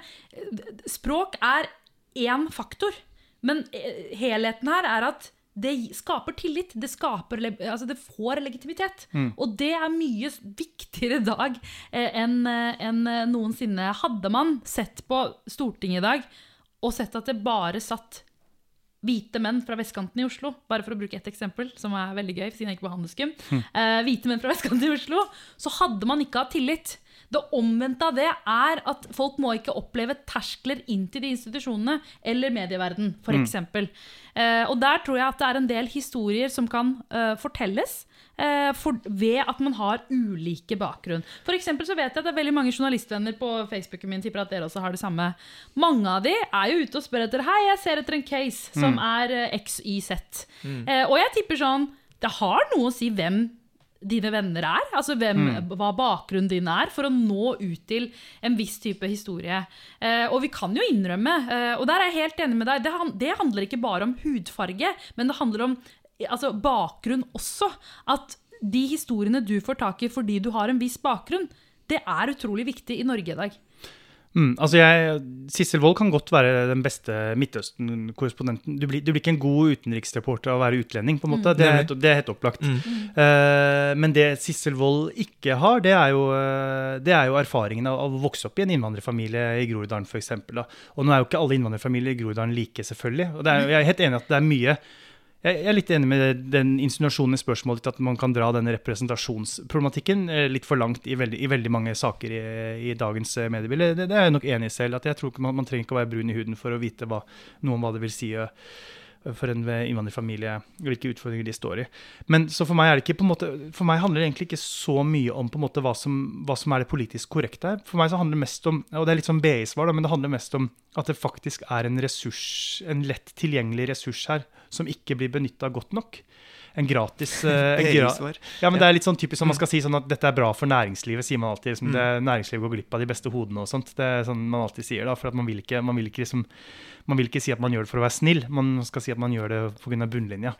Språk er én faktor. Men helheten her er at det skaper tillit. Det, skaper, altså det får legitimitet. Og det er mye viktigere i dag eh, enn en eh, noensinne. Hadde man sett på Stortinget i dag og sett at det bare satt hvite menn fra vestkanten i Oslo, bare for å bruke ett eksempel, som er veldig gøy, siden jeg ikke var handelskum, eh, hvite menn fra vestkanten i Oslo, så hadde man ikke hatt tillit. Det omvendte av det er at folk må ikke oppleve terskler inn til de institusjonene eller medieverden, f.eks. Eh, og der tror jeg at det er en del historier som kan eh, fortelles. eh, For, ved at man har ulike bakgrunn. For så vet jeg at det er veldig mange journalistvenner på Facebooken min tipper at dere også har det samme. Mange av de er jo ute og spør etter Hei, jeg ser etter en case som er XYZ. Mm. Eh, og jeg tipper sånn Det har noe å si hvem dine venner er, altså hvem, hva bakgrunnen din er, for å nå ut til en viss type historie. Eh, og vi kan jo innrømme, eh, og der er jeg helt enig med deg, det, det handler ikke bare om hudfarge, men det handler om altså, bakgrunn også. At de historiene du får tak i fordi du har en viss bakgrunn, det er utrolig viktig i Norge i dag. Mm, altså jeg, Sissel Wold kan godt være den beste Midtøsten-korrespondenten. Du, blir- du blir ikke en god utenriksreporter av å være utlending. på en måte. Det, er helt, det er helt opplagt. Eh, men det Sissel Wold ikke har, det er jo, eh, det er jo erfaringen av, av å vokse opp i en innvandrerfamilie i Groruddalen f.eks. Og nå er jo ikke alle innvandrerfamilier i Groruddalen like, selvfølgelig. Og det er, jeg er helt enig at det er mye jeg er litt enig med den insinuasjonen i spørsmålet ditt at man kan dra denne representasjonsproblematikken eh, litt for langt i veldig, i veldig mange saker i, i dagens eh, mediebilde. Det, er jeg nok enig i selv. at Jeg tror ikke man, man trenger ikke å være brun i huden for å vite hva, noe om hva det vil si å, for en innvandrerfamilie, hvilke utfordringer de står i. Men så for meg, ikke måte, for meg handler det egentlig ikke så mye om måte hva som, hva som er det politisk korrekte her. For meg så handler det mest om og det er litt sånn BI-svar, men det handler mest om at det faktisk er en ressurs, en lett tilgjengelig ressurs her, som ikke blir benytta godt nok. En gratis (laughs) eh, en gra ja, men Det er litt sånn typisk som man skal si sånn at dette er bra for næringslivet, sier man alltid. Liksom, det, næringslivet går glipp av de beste hodene og sånt. Det er sånn man alltid sier da, for at man vil ikke, man vil ikke, liksom, man vil ikke si at man gjør det for å være snill, man skal si at man gjør det pga. bunnlinja.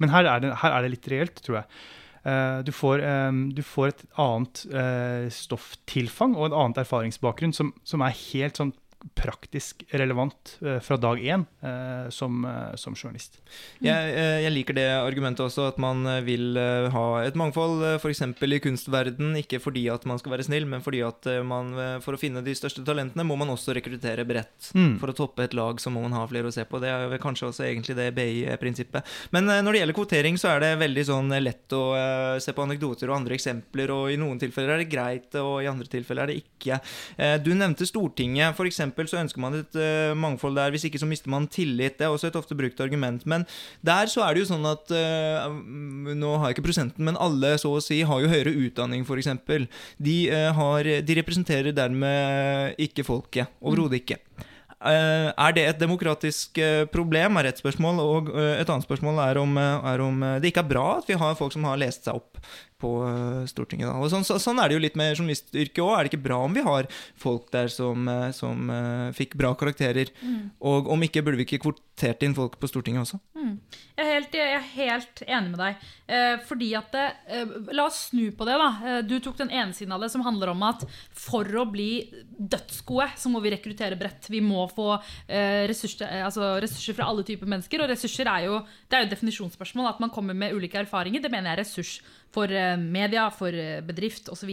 Men her er, det, her er det litt reelt, tror jeg. Uh, du, får, um, du får et annet uh, stofftilfang og en annet erfaringsbakgrunn som, som er helt sånn praktisk relevant eh, fra dag én eh, som, eh, som journalist. Jeg, eh, jeg liker det argumentet også, at man vil ha et mangfold, f.eks. i kunstverden, ikke fordi at man skal være snill, men fordi at man for å finne de største talentene, må man også rekruttere bredt. Mm. For å toppe et lag så må man ha flere å se på. Det er vel kanskje også egentlig det BI-prinsippet. Men når det gjelder kvotering, så er det veldig sånn lett å se på anekdoter og andre eksempler, og i noen tilfeller er det greit, og i andre tilfeller er det ikke. Du nevnte Stortinget, for eksempel, så ønsker man et uh, mangfold der. Hvis ikke så mister man tillit. Det er også et ofte brukt argument. Men der så er det jo sånn at uh, Nå har jeg ikke prosenten, men alle så å si har jo høyere utdanning, f.eks. De, uh, de representerer dermed ikke folket. Overhodet ikke. Uh, er det et demokratisk uh, problem, er et spørsmål. Og uh, et annet spørsmål er om, er om det ikke er bra at vi har folk som har lest seg opp på eh, Stortinget. Og sånn, så, sånn er det jo litt med journalistyrket òg. Er det ikke bra om vi har folk der som, eh, som uh, fikk bra karakterer? Og om ikke, burde vi ikke kvotert inn folk på Stortinget også? Jeg er helt, jeg er helt enig med deg. Eh, fordi at det, eh, La oss snu på det. da. Eh, du tok den ene siden av det som handler om at for å bli dødsgode, så må vi rekruttere bredt. Vi må få eh, ressurser, eh, altså ressurser fra alle typer mennesker. Og ressurser er jo det er jo et definisjonsspørsmål. At man kommer med ulike erfaringer, det mener jeg er ressurs for eh, media, for bedrift osv.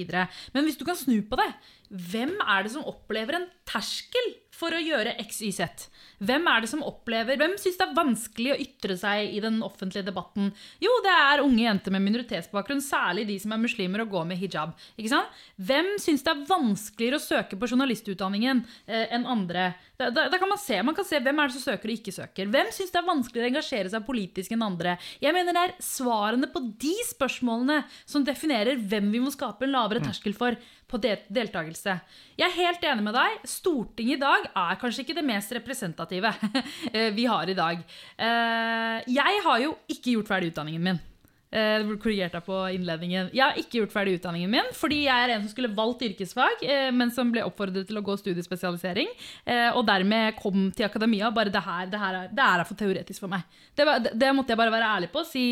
Men hvis du kan snu på det, hvem er det som opplever en terskel for å gjøre XYZ. Hvem er det som opplever Hvem syns det er vanskelig å ytre seg i den offentlige debatten? Jo, det er unge jenter med minoritetsbakgrunn, særlig de som er muslimer og går med hijab. Ikke sant? Hvem syns det er vanskeligere å søke på journalistutdanningen eh, enn andre? Da, da, da kan man se man kan se hvem er det som søker og ikke søker. Hvem syns det er vanskeligere å engasjere seg politisk enn andre? Jeg mener det er svarene på de spørsmålene som definerer hvem vi må skape en lavere terskel for på de deltakelse. Jeg er helt enig med deg. Stortinget i dag er kanskje ikke det mest representative (laughs) eh, vi har i dag. Eh, Jeg har jo ikke gjort ferdig utdanningen min. Eh, Det korrigert deg på innledningen. Jeg har ikke gjort ferdig utdanningen min fordi jeg er en som skulle valgt yrkesfag, eh, men som ble oppfordret til å gå studiespesialisering. eh, Og dermed kom til akademia. Bare det her, det her, er, det her er for teoretisk for meg. Det, var, det, måtte jeg bare være ærlig på si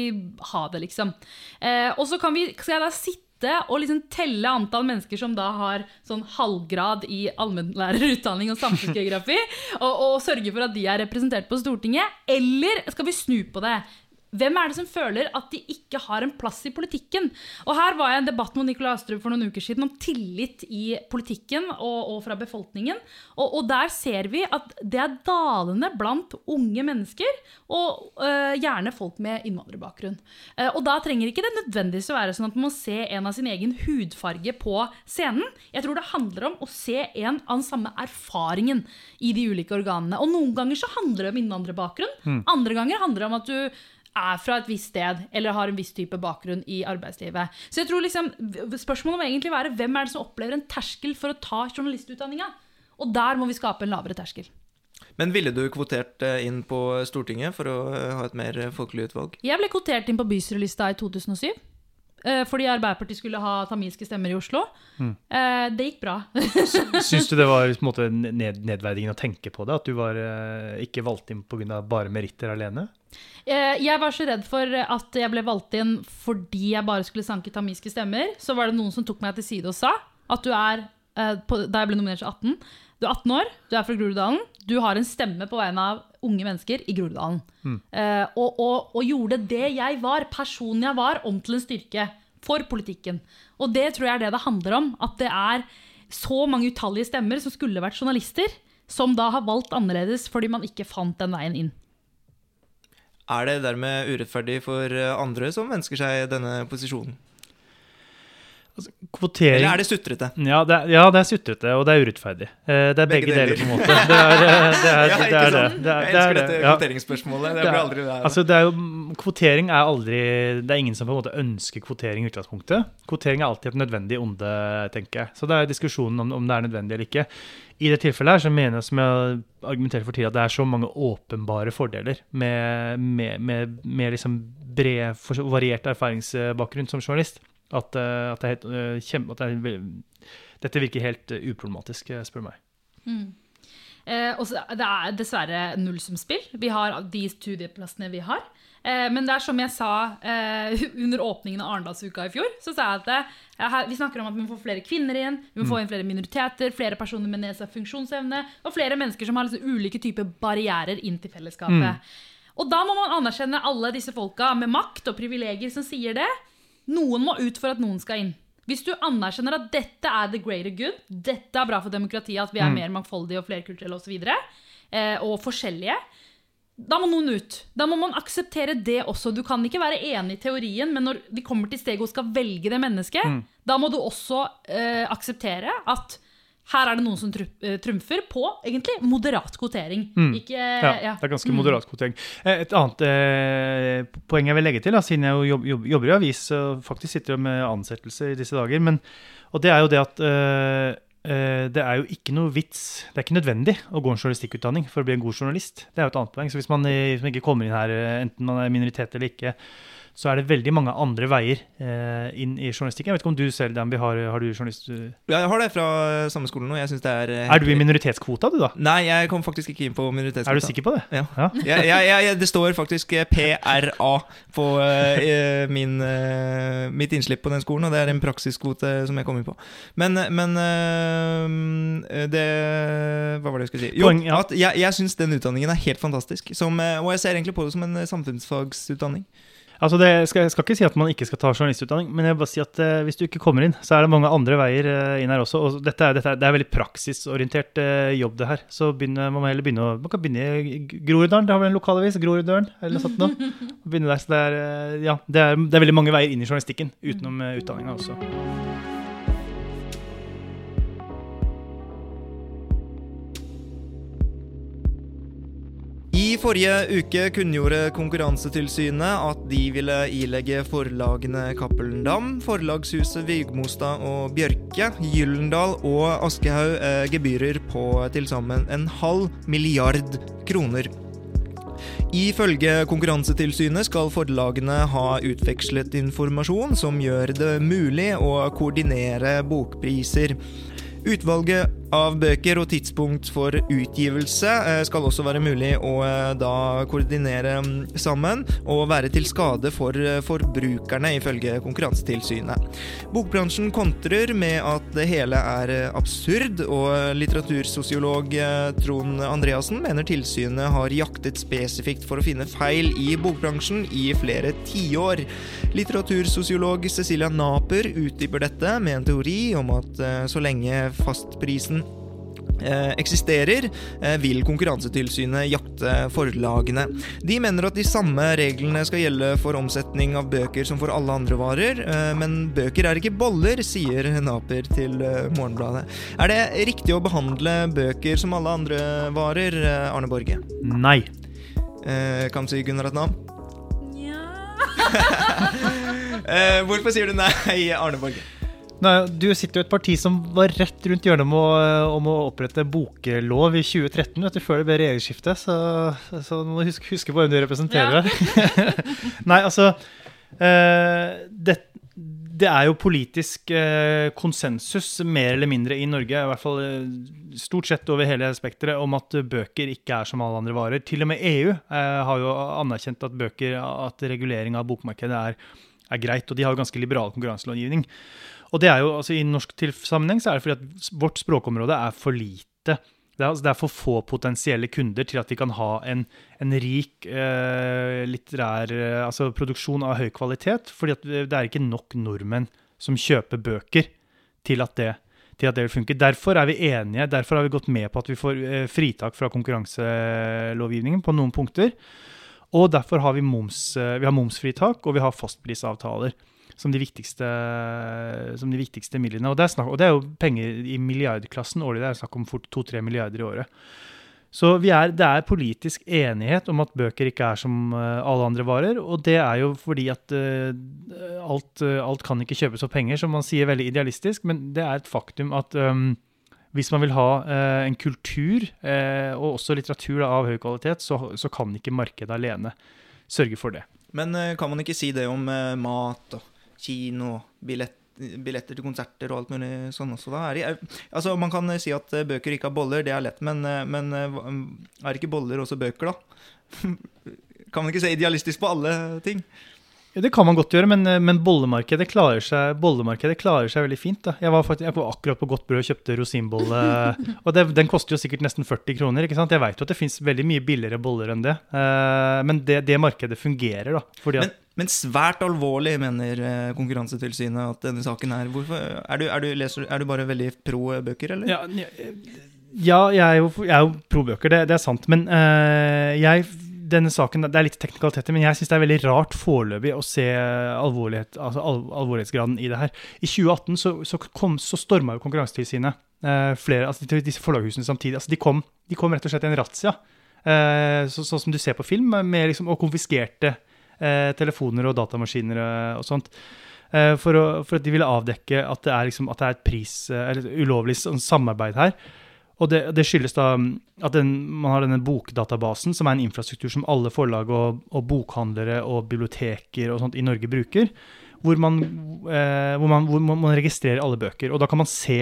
ha det, liksom. Og så kan vi, skal jeg da sitte og liksom telle antall mennesker som da har sånn halvgrad i allmennlærerutdanning og samfunnsgeografi, (laughs) og, og sørge for at de er representert på Stortinget? Eller skal vi snu på det? Hvem er det som føler at de ikke har en plass i politikken? Og Her var jeg i en debatt med Nikolai Astrup for noen uker siden om tillit i politikken og, og fra befolkningen. Og, og Der ser vi at det er dalende blant unge mennesker, og øh, gjerne folk med innvandrerbakgrunn. Uh, og Da trenger ikke det nødvendigvis å være sånn at man må se en av sin egen hudfarge på scenen. Jeg tror det handler om å se en av den samme erfaringen i de ulike organene. Og Noen ganger så handler det om innvandrerbakgrunn, andre ganger handler det om at du er fra et visst sted eller har en viss type bakgrunn i arbeidslivet. Så jeg tror liksom, Spørsmålet må egentlig være hvem er det som opplever en terskel for å ta journalistutdanninga? Og der må vi skape en lavere terskel. Men ville du kvotert eh, inn på Stortinget for å eh, ha et mer folkelig utvalg? Jeg ble kvotert inn på bystyrelista i 2007. eh, Fordi Arbeiderpartiet skulle ha tamilske stemmer i Oslo. Eh, Det gikk bra. (laughs) Syns du det var på en måte ned, nedverdigende å tenke på det? At du var eh, ikke valgt inn pga. bare meritter alene? Jeg var så redd for at jeg ble valgt inn fordi jeg bare skulle sanke tamilske stemmer. Så var det noen som tok meg til side og sa at du er, på, da jeg ble nominert til 18, du er 18 år, du er fra Groruddalen, du har en stemme på vegne av unge mennesker i Groruddalen. Eh, og, og, og gjorde det jeg var, personen jeg var, om til en styrke for politikken. Og det tror jeg er det det handler om. At det er så mange utallige stemmer som skulle vært journalister, som da har valgt annerledes fordi man ikke fant den veien inn. Er det dermed urettferdig for eh, andre som ønsker seg denne posisjonen? Kvotering Eller er det sutrete? Ja, det er, ja, det er sutrete, og det er urettferdig. Eh, Det er begge, Begge deler. deler. på en måte. Det er det. er, Ja, det, er det. det, er, Jeg er elsker dette kvoteringsspørsmålet. Det blir er- aldri det. Altså, det er jo, kvotering er aldri Det er ingen som på en måte ønsker kvotering i utgangspunktet. Kvotering er alltid et nødvendig onde, tenker jeg. Så det er diskusjonen om, om det er nødvendig eller ikke. I det tilfellet her så mener jeg, som jeg argumenterer for tidligere, at det er så mange åpenbare fordeler med, med, med, med liksom bred, variert erfaringsbakgrunn som journalist. At, eh, at, det er helt, eh, kjem- at det er, dette virker helt eh, uproblematisk, spør du meg. Eh, også, det er dessverre nullsumspill. Vi har de studieplassene vi har. Eh, men det er som jeg sa eh, (laughs) under åpningen av Arendalsuka i fjor, så sa jeg at eh, her, vi snakker om at vi må få flere kvinner inn, vi må få inn flere minoriteter, flere personer med nedsatt funksjonsevne, og flere mennesker som har liksom ulike typer barrierer inn til fellesskapet. Og da må man anerkjenne alle disse folka med makt og privilegier som sier det. Noen må ut for at noen skal inn. Hvis du anerkjenner at dette er the greater good, dette er bra for demokratiet, at vi er mer mangfoldige og flerkulturelle osv., eh, og forskjellige, da må noen ut. Da må man akseptere det også. Du kan ikke være enig i teorien, men når vi kommer til steget og skal velge det mennesket, da må du også eh, akseptere at her er det noen som eh, trumfer på egentlig moderat kvotering. Ikke, Ja, ja. det er ganske moderat kvotering. Eh, Et annet eh, poeng jeg vil legge til, da, siden jeg jo jobb, jobb, jobber i avis og faktisk sitter med ansettelse i disse dager, men, og det er jo det at eh, eh, det er jo ikke noe vits, det er ikke nødvendig å gå en journalistikkutdanning for å bli en god journalist. Det er jo et annet poeng. Så hvis man hvis man ikke kommer inn her, enten man er minoritet eller ikke, så er det veldig mange andre veier eh, inn i journalistikken. Jeg vet ikke om du selv, Danby, har, har du journalist... Ja, jeg har det fra eh, samme skolen, nå. jeg synes det er eh, Er du i minoritetskvota, du da? Nei, jeg kom faktisk ikke inn på minoritetskvota. Er du sikker på det? Ja. Ja. (laughs) Jeg, jeg, jeg, det står faktisk eh, PRA på eh, eh, min, eh, mitt innslipp på den skolen, og det er en praksiskvote som jeg kom inn på. Men, men eh, det Hva var det jeg skulle si? Jo, Poeng, ja. jeg, jeg syns den utdanningen er helt fantastisk. Som, eh, og jeg ser egentlig på det som en eh, samfunnsfagsutdanning. Altså det skal, jeg skal ikke si at man ikke skal ta journalistutdanning, men jeg vil bare si at eh, hvis du ikke kommer inn, så er det mange andre veier eh, inn her også. Og dette er, dette er, det er veldig praksisorientert eh, jobb, det her. Så begynne, man må heller begynne å Man kan begynne i Groruddalen, det har vel en lokalavis, Groruddøren, eller noe sånt noe. Begynne der, så det er, eh, ja, det er, det er veldig mange veier inn i journalistikken, utenom uh, utdanninga også. Forrige uke kunngjorde Konkurransetilsynet at de ville ilegge forlagene Cappelen Dam, Forlagshuset Vigmostad og Bjørke, Gyllendal og Aschehoug eh, gebyrer på til sammen en halv milliard kroner. Ifølge Konkurransetilsynet skal forlagene ha utvekslet informasjon som gjør det mulig å koordinere bokpriser. Utvalget av bøker og tidspunkt for utgivelse eh, skal også være mulig å eh, da koordinere mm, sammen og være til skade for eh, forbrukerne, ifølge Konkurransetilsynet. Bokbransjen kontrer med at det hele er absurd, og litteratursosiolog Trond Andreassen mener tilsynet har jaktet spesifikt for å finne feil i bokbransjen i flere tiår. Litteratursosiolog Cecilia Naper utdyper dette med en teori om at så lenge fastprisen eksisterer, eh, vil Konkurransetilsynet jakte forlagene. De mener at de samme reglene skal gjelde for omsetning av bøker som for alle andre varer, eh, men bøker er ikke boller, sier Naper til eh, Morgenbladet. Er det riktig å behandle bøker som alle andre varer, eh, Arne Borge? Nei. Eh, kan du si Gunnar et navn? (laughs) Eh, hvorfor sier du nei, Arne Borge? Nei, du sitter jo i et parti som var rett rundt hjørnet om å, om å opprette boklov i 2013, vet du, før det ble regjeringsskifte. Så, så du må huske, huske på hvem du representerer her. (laughs) Nei, altså eh, det, det er jo politisk eh, konsensus, mer eller mindre, i Norge, i hvert fall eh, stort sett over hele spekteret, om at bøker ikke er som alle andre varer. Til og med EU har jo anerkjent at bøker, at regulering av bokmarkedet er, er greit, og de har jo ganske liberal konkurranselovgivning. Og det er jo, altså I norsk sammenheng så er det fordi at vårt språkområde er for lite. Det er, altså, det er for få potensielle kunder til at vi kan ha en, en rik eh, litterær eh, altså produksjon av høy kvalitet. fordi det er ikke nok nordmenn som kjøper bøker til at det, til at det vil funke. Derfor er vi enige, derfor har vi gått med på at vi får eh, fritak fra konkurranselovgivningen på noen punkter. Og derfor har vi, moms, eh, vi har momsfritak og vi har fastprisavtaler. Som de viktigste, som de viktigste midlene. Og det, snakk, og det er jo penger i milliardklassen årlig. Det er snakk om fort 2-3 milliarder i året. Så er, det er politisk enighet om at bøker ikke er som eh, alle andre varer. Og det er jo fordi at uh, alt, uh, alt, kan ikke kjøpes for penger, som man sier veldig idealistisk. Men det er et faktum at um, hvis man vil ha uh, en kultur, og også litteratur da, av høy kvalitet, så, så, kan ikke markedet alene sørge for det. Men kan man ikke si det om mat og kino, billett billetter til konserter og alt mulig sånn også. Da. Er, altså, man kan si at eh, bøker ikke har boller, det er lett, men, eh, men eh, er ikke boller også bøker, da? (laughs) kan man ikke se idealistisk på alle ting? Ja, Det kan man godt gjøre, men, men bollemarkedet, klarer seg, bollemarkedet, klarer seg, veldig fint. Da. Jeg var, faktisk, jeg var akkurat på Godt Brød og kjøpte rosinbolle. (laughs) og det, Den koster jo sikkert nesten 40 kroner. ikke sant? Jeg vet jo at det fins veldig mye billigere boller enn det. Uh, men det, det, markedet fungerer, da. Fordi men, men svært alvorlig, mener eh, Konkurransetilsynet at denne saken er. Hvorfor, er, du, er, du, leser, er du bare veldig pro bøker, eller? Ja, ja jeg, er jo, jeg er jo pro bøker, det, det, er sant. Men uh, jeg, denne saken, det er litt teknikaliteter, men jeg syns det er veldig rart foreløpig å se alvorlighet, altså al alvorlighetsgraden i det her. I 2018 så, så, kom, så storma jo Konkurransetilsynet uh, flere, altså disse forlaghusene samtidig. altså De kom, de kom rett og slett i en razzia, uh, sånn så som du ser på film, med liksom, og konfiskerte eh, telefoner og datamaskiner og, og sånt. Eh, for, å, for, at de ville avdekke at det er, liksom, at det er et pris, eller et ulovlig sånn samarbeid her. Og det, det skyldes da mm, at den, man har denne bokdatabasen, som er en infrastruktur som alle forlag og, og bokhandlere og biblioteker og sånt i Norge bruker, hvor man, eh, hvor, man, hvor man registrerer alle bøker. Og da kan man se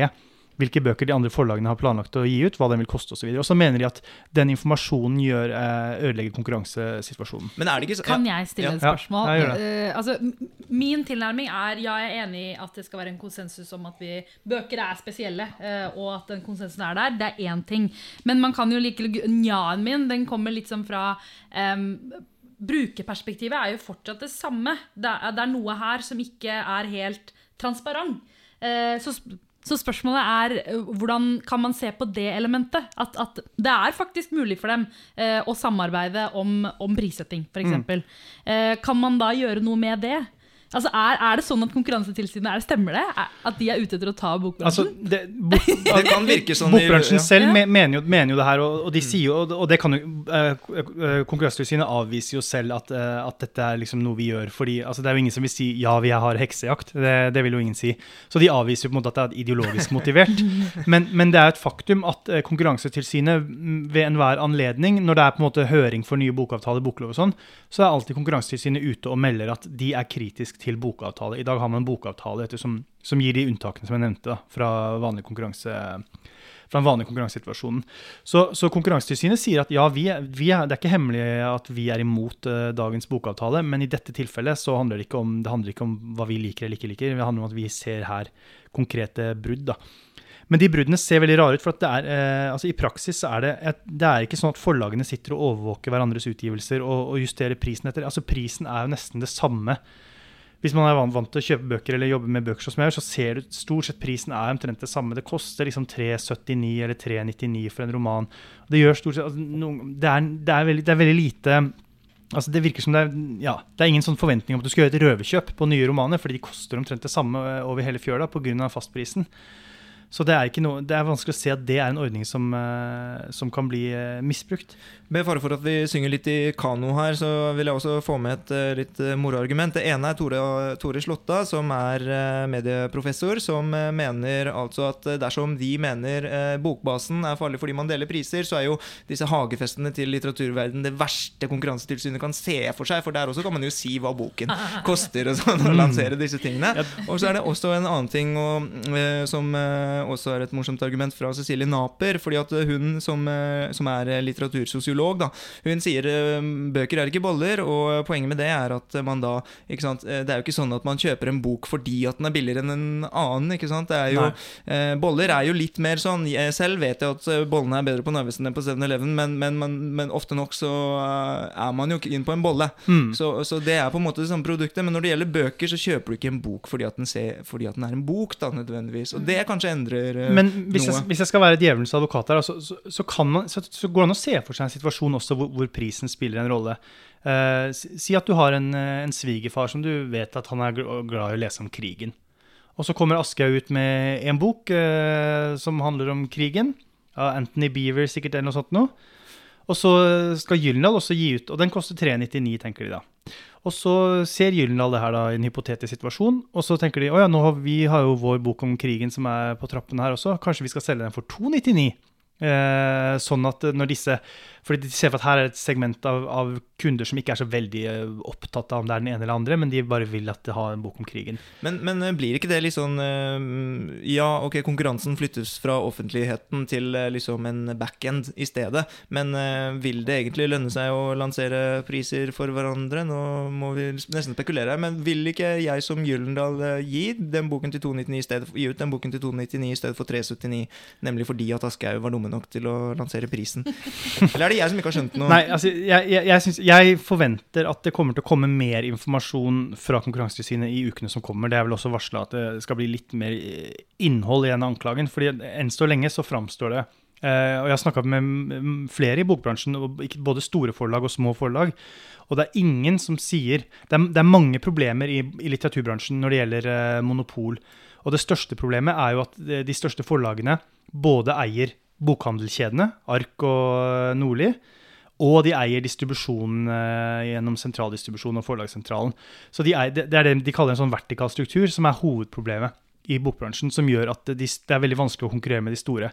hvilke bøker de andre forlagene har planlagt å gi ut, hva den vil koste osv. Og, og så mener de at den informasjonen gjør, eh, ødelegger konkurransesituasjonen. Men er det ikke så, Kan jeg stille et spørsmål? Ja, ja, uh, altså, min tilnærming er ja, jeg er enig i at det skal være en konsensus om at vi, bøker er spesielle, uh, og at den konsensusen er der. Det er én ting. Men man kan jo like Njaen min den kommer litt sånn fra um, Brukerperspektivet er jo fortsatt det samme. Det er, det er noe her som ikke er helt transparent. Uh, så så spørsmålet er eh, hvordan kan man se på det elementet? At, at det er faktisk mulig for dem eh, å samarbeide om, om prissetting, f.eks. Mm. Eh, kan man da gjøre noe med det? Altså, er, er, det sånn at Konkurransetilsynet er, Stemmer det? At de er ute etter å ta bokbransjen? Altså, det, bok, (laughs) det kan virke sånn Bokbransjen ja. selv ja. mener, jo, mener, jo, det her, og, og de mm. sier jo, og det kan jo uh, Konkurransetilsynet avviser jo selv at, uh, at, dette er liksom noe vi gjør. fordi altså, Det er jo ingen som vil si ja, vi har heksejakt. Det, det, vil jo ingen si. Så de avviser jo på en måte at det er ideologisk motivert. (laughs) men, men, det er et faktum at uh, Konkurransetilsynet ved enhver anledning, når det er på en måte høring for nye bokavtaler, boklov og sånn, så er alltid Konkurransetilsynet ute og melder at de er kritisk til bokavtale. I dag har man en bokavtale som, som, gir de unntakene som jeg nevnte da, fra, vanlig fra den vanlige konkurransesituasjonen. Så, så Konkurransetilsynet sier at ja, vi, vi er, det er ikke hemmelig at vi er imot uh, dagens bokavtale, men i dette tilfellet så handler det ikke om, det handler ikke om hva vi liker eller ikke liker. Det handler om at vi ser her konkrete brudd. da. Men de bruddene ser veldig rare ut. for er, eh, altså I praksis er det, det er ikke sånn at forlagene sitter og overvåker hverandres utgivelser og, og justerer prisen etter. Altså Prisen er jo nesten det samme hvis man er vant, til å kjøpe bøker eller jobbe med bøker, som jeg gjør, så ser du stort sett prisen er omtrent det samme. Det koster liksom 379 eller 399 for en roman. Det gjør stort sett, altså, no, det, er, det, er veldig, det, er, veldig, lite altså Det virker som det er, ja, det er ingen sånn forventning om at du skal gjøre et røverkjøp på nye romaner, fordi de koster omtrent det samme over hele fjøla pga. fastprisen. Så det er, noe, det er, vanskelig å se at det er en ordning som, uh, som kan bli uh, misbrukt. Med fare for at vi synger litt i kano her, så vil jeg også få med et uh, litt moroargument. Det ene er Tore, Tore Slåtta, som er medieprofessor, som mener altså at dersom vi mener bokbasen er farlig fordi man deler priser, så er jo disse hagefestene til litteraturverdenen det verste Konkurransetilsynet kan se for seg. For der også kan man jo si hva boken (laughs) koster, og sånn, og lansere disse tingene. Og så er det også en annen ting og, som også er et morsomt argument fra Cecilie Naper. fordi at hun som, eh, som er litteratursosiolog, da, hun sier eh, bøker er ikke boller. Og poenget med det er at man da sant, eh, Det er jo ikke sånn at man kjøper en bok fordi at den er billigere enn en annen. ikke sant, det er jo, Boller er jo litt mer sånn Selv vet jeg at bollene er bedre på Narvesen enn på 7-Eleven, men, men, men, men, ofte nok så er man jo ikke inn på en bolle. Mm. Så, så, det er på en måte det samme produktet. Men når det gjelder bøker, så kjøper du ikke en bok fordi at den, ser, fordi at den er en bok, da, nødvendigvis. Og det kanskje endrer endrer noe. Men hvis jeg, hvis jeg skal være djevelens advokat her, så, så, så, kan man, så, så går det an å se for seg en situasjon også hvor, hvor prisen spiller en rolle. Uh, si si at du har en, eh, en svigerfar som du vet at han er glad i å lese om krigen. Og så kommer Aschehoug ut med en bok uh, som handler om krigen. Av Anthony Beaver sikkert, eller noe sånt noe. Og så skal Gyldendal også gi ut, og den koster 399, tenker de da. Og så ser Gyldendal det her da i en hypotetisk situasjon, og så tenker de å ja, vi har jo vår bok om krigen som er på trappene her også, kanskje vi skal selge den for 299? Eh, sånn at når disse Fordi de ser for at her er et segment av, av kunder som ikke er så veldig eh, opptatt av om det er den ene eller andre, men de bare vil at det har en bok om krigen. Men, men eh, blir ikke det litt sånn eh, Ja, ok, konkurransen flyttes fra offentligheten til liksom en backend i stedet, men vil det egentlig lønne seg å lansere priser for hverandre? Nå må vi nesten spekulere men vil ikke jeg som Gyllendal gi den boken til 299 i stedet, gi ut den boken til 299 i stedet for 379, nemlig fordi at Aschehoug var dumme nok til å lansere prisen? (laughs) Eller er det jeg som ikke har skjønt noe? Nei, altså, jeg, jeg, jeg, synes, jeg forventer at det kommer til å komme mer informasjon fra Konkurransetilsynet i ukene som kommer. Det er vel også varsla at det skal bli litt mer eh, innhold i den anklagen. fordi enn så lenge så framstår det Uh, og Jeg har snakka med flere i bokbransjen, både store forlag og små forlag. Og det er ingen som sier Det er, det er mange problemer i, i litteraturbransjen når det gjelder uh, monopol. Og det største problemet er jo at de største forlagene både eier bokhandelkjedene, Ark og eh, Nordli, og de eier distribusjonen eh, gjennom sentraldistribusjon og forlagssentralen. Så de eier, det er det de kaller en sånn vertikal struktur, som er hovedproblemet i bokbransjen, som gjør at det, det er veldig vanskelig å konkurrere med de store.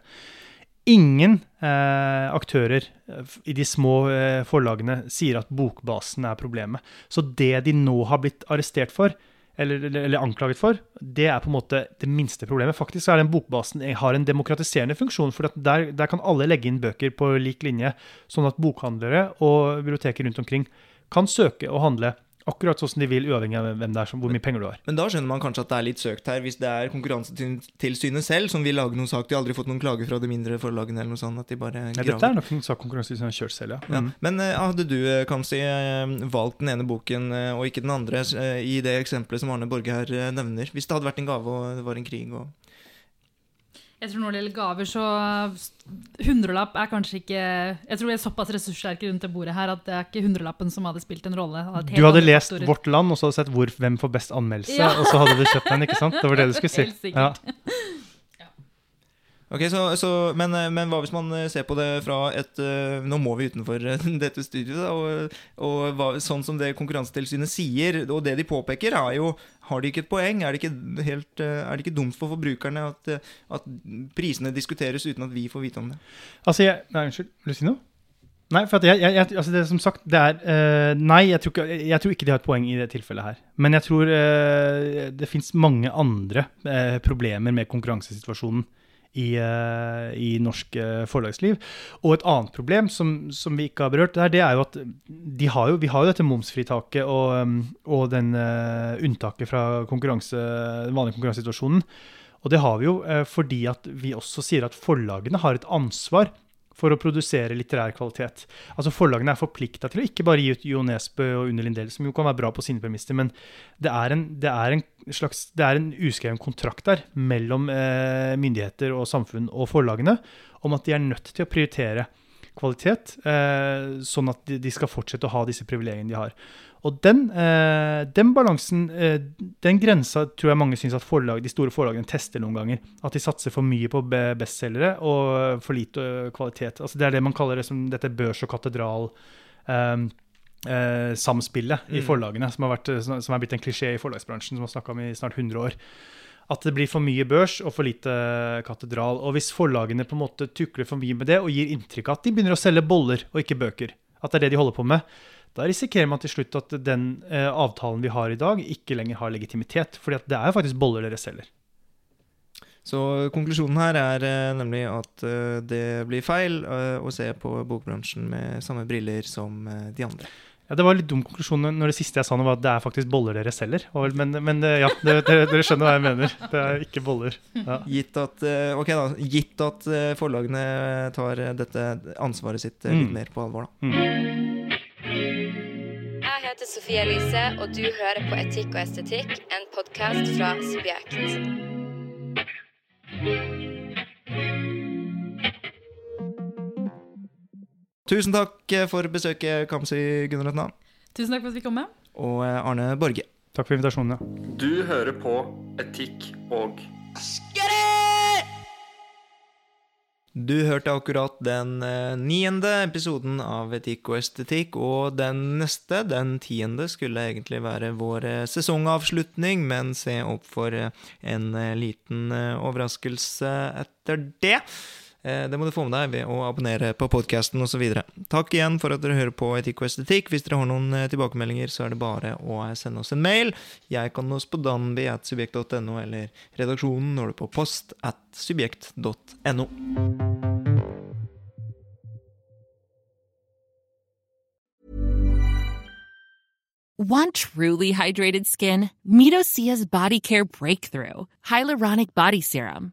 Ingen eh, aktører eh, i de små eh, forlagene sier at bokbasen er problemet. Så det de nå har blitt arrestert for, eller, eller, anklaget for, det er på en måte det minste problemet. Faktisk er den bokbasen har en demokratiserende funksjon, for der, der kan alle legge inn bøker på lik linje, sånn at bokhandlere og biblioteker rundt omkring kan søke og handle akkurat sånn som de vil, uavhengig av hvem det er, hvor mye penger du har. Men da skjønner man kanskje at det er litt søkt her, hvis det er Konkurransetilsynet selv som vil lage noen sak. De har aldri fått noen klager fra de mindre forlagene eller noe sånt. At de bare graver. Ja, dette er nok en sak Konkurransetilsynet har kjørt selv, ja. Ja. Mm. Men eh, hadde du, eh, Kamzy, eh, valgt den ene boken og ikke den andre i det eksempelet som Arne Borge her nevner? Hvis det hadde vært en gave og det var en krig og Jeg tror når det gjelder gaver, så Hundrelapp er kanskje ikke Jeg tror vi er såpass ressurssterke rundt det bordet her at det er ikke hundrelappen som hadde spilt en rolle. Hadde Du hadde lest faktorer. Vårt Land og så sett hvor, hvem får best anmeldelse, Ja. og så hadde du kjøpt den, ikke sant? Det var det du skulle si. (laughs) Helt sikkert. Ja. Ok, så, så, men, eh, men hva hvis man eh, ser på det fra et eh, Nå må vi utenfor (laughs) dette studioet, og, og hva, sånn som det Konkurransetilsynet sier, og det de påpeker, er jo Har de ikke et poeng? Er det ikke, helt, er det ikke dumt for forbrukerne at, at prisene diskuteres uten at vi får vite om det? Altså, jeg Nei, unnskyld. Vil du si noe? Nei, for jeg, jeg, altså det som sagt, det er uh, Nei, jeg tror, ikke, jeg tror ikke de har et poeng i det tilfellet her. Men jeg tror uh, det fins mange andre uh, problemer med konkurransesituasjonen i, eh, i norsk eh, forlagsliv. Og et annet problem som, som vi ikke har berørt, der, det er jo at de har jo, vi har jo dette momsfritaket og, um, og den uh, unntaket fra konkurranse, den vanlige konkurransesituasjonen. Og det har vi jo uh, fordi at vi også sier at forlagene har et ansvar for å produsere litterær kvalitet. Altså Forlagene er forplikta til å ikke bare gi ut Jo Nesbø og Unni Lindell, som jo kan være bra på sine premisser, men det er en, det er en slags det er en uskreven kontrakt der mellom eh, myndigheter og samfunn og forlagene om at de er nødt til å prioritere kvalitet, eh, sånn at de, skal fortsette å ha disse privilegiene de har. Og den, eh, den balansen, eh, den grensa, tror jeg mange syns at forlag, de store forlagene tester noen ganger. At de satser for mye på be- bestselgere og for lite eh, kvalitet. Altså Det er det man kaller det som dette børs- og katedral. eh, eh, samspillet i Mm. forlagene, som har, vært, eh, som er blitt en klisjé i forlagsbransjen, som har snakka om i snart 100 år. At det blir for mye børs og for lite katedral. Og hvis forlagene på en måte tukler for mye med det og gir inntrykk av at de begynner å selge boller og ikke bøker, at det er det de holder på med, da risikerer man til slutt at den eh, avtalen vi har i dag, ikke lenger har legitimitet. fordi det er jo faktisk boller dere selger. Så konklusjonen her er eh, nemlig at eh, det blir feil eh, å se på bokbransjen med samme briller som eh, de andre. Ja, Det var litt dum konklusjon når det siste jeg sa nå var at det er faktisk boller dere selger. Men, men eh, ja, dere, skjønner hva jeg mener. Det er ikke boller. Ja. Gitt at, okay da, gitt at eh, forlagene tar eh, dette ansvaret sitt eh, litt Mm. mer på alvor, da. Mm. Jeg heter Sofie Elise, og du hører på Etikk og estetikk, en podkast fra Subjekt. Tusen takk eh, for besøket, Kamzy Gunaratnam Tusen takk for at vi kom med. og eh, Arne Borge. Takk for invitasjonen. ja. Du hører på Etikk og Du hørte akkurat den eh, niende episoden av Etikk og estetikk, og den neste, den tiende, skulle egentlig være vår sesongavslutning, men se opp for en liten overraskelse etter det. Eh, Det må du få med deg ved å abonnere på podkasten osv. Takk igjen for at dere hører på Etikk og estetikk. Hvis dere har noen eh, tilbakemeldinger, så er det bare å eh, sende oss en mail. Jeg kan nås på danby.subjekt.no, eller redaksjonen når du på post at subjekt.no. Want truly hydrated skin? Meet Body Care Breakthrough Hyaluronic Body Serum.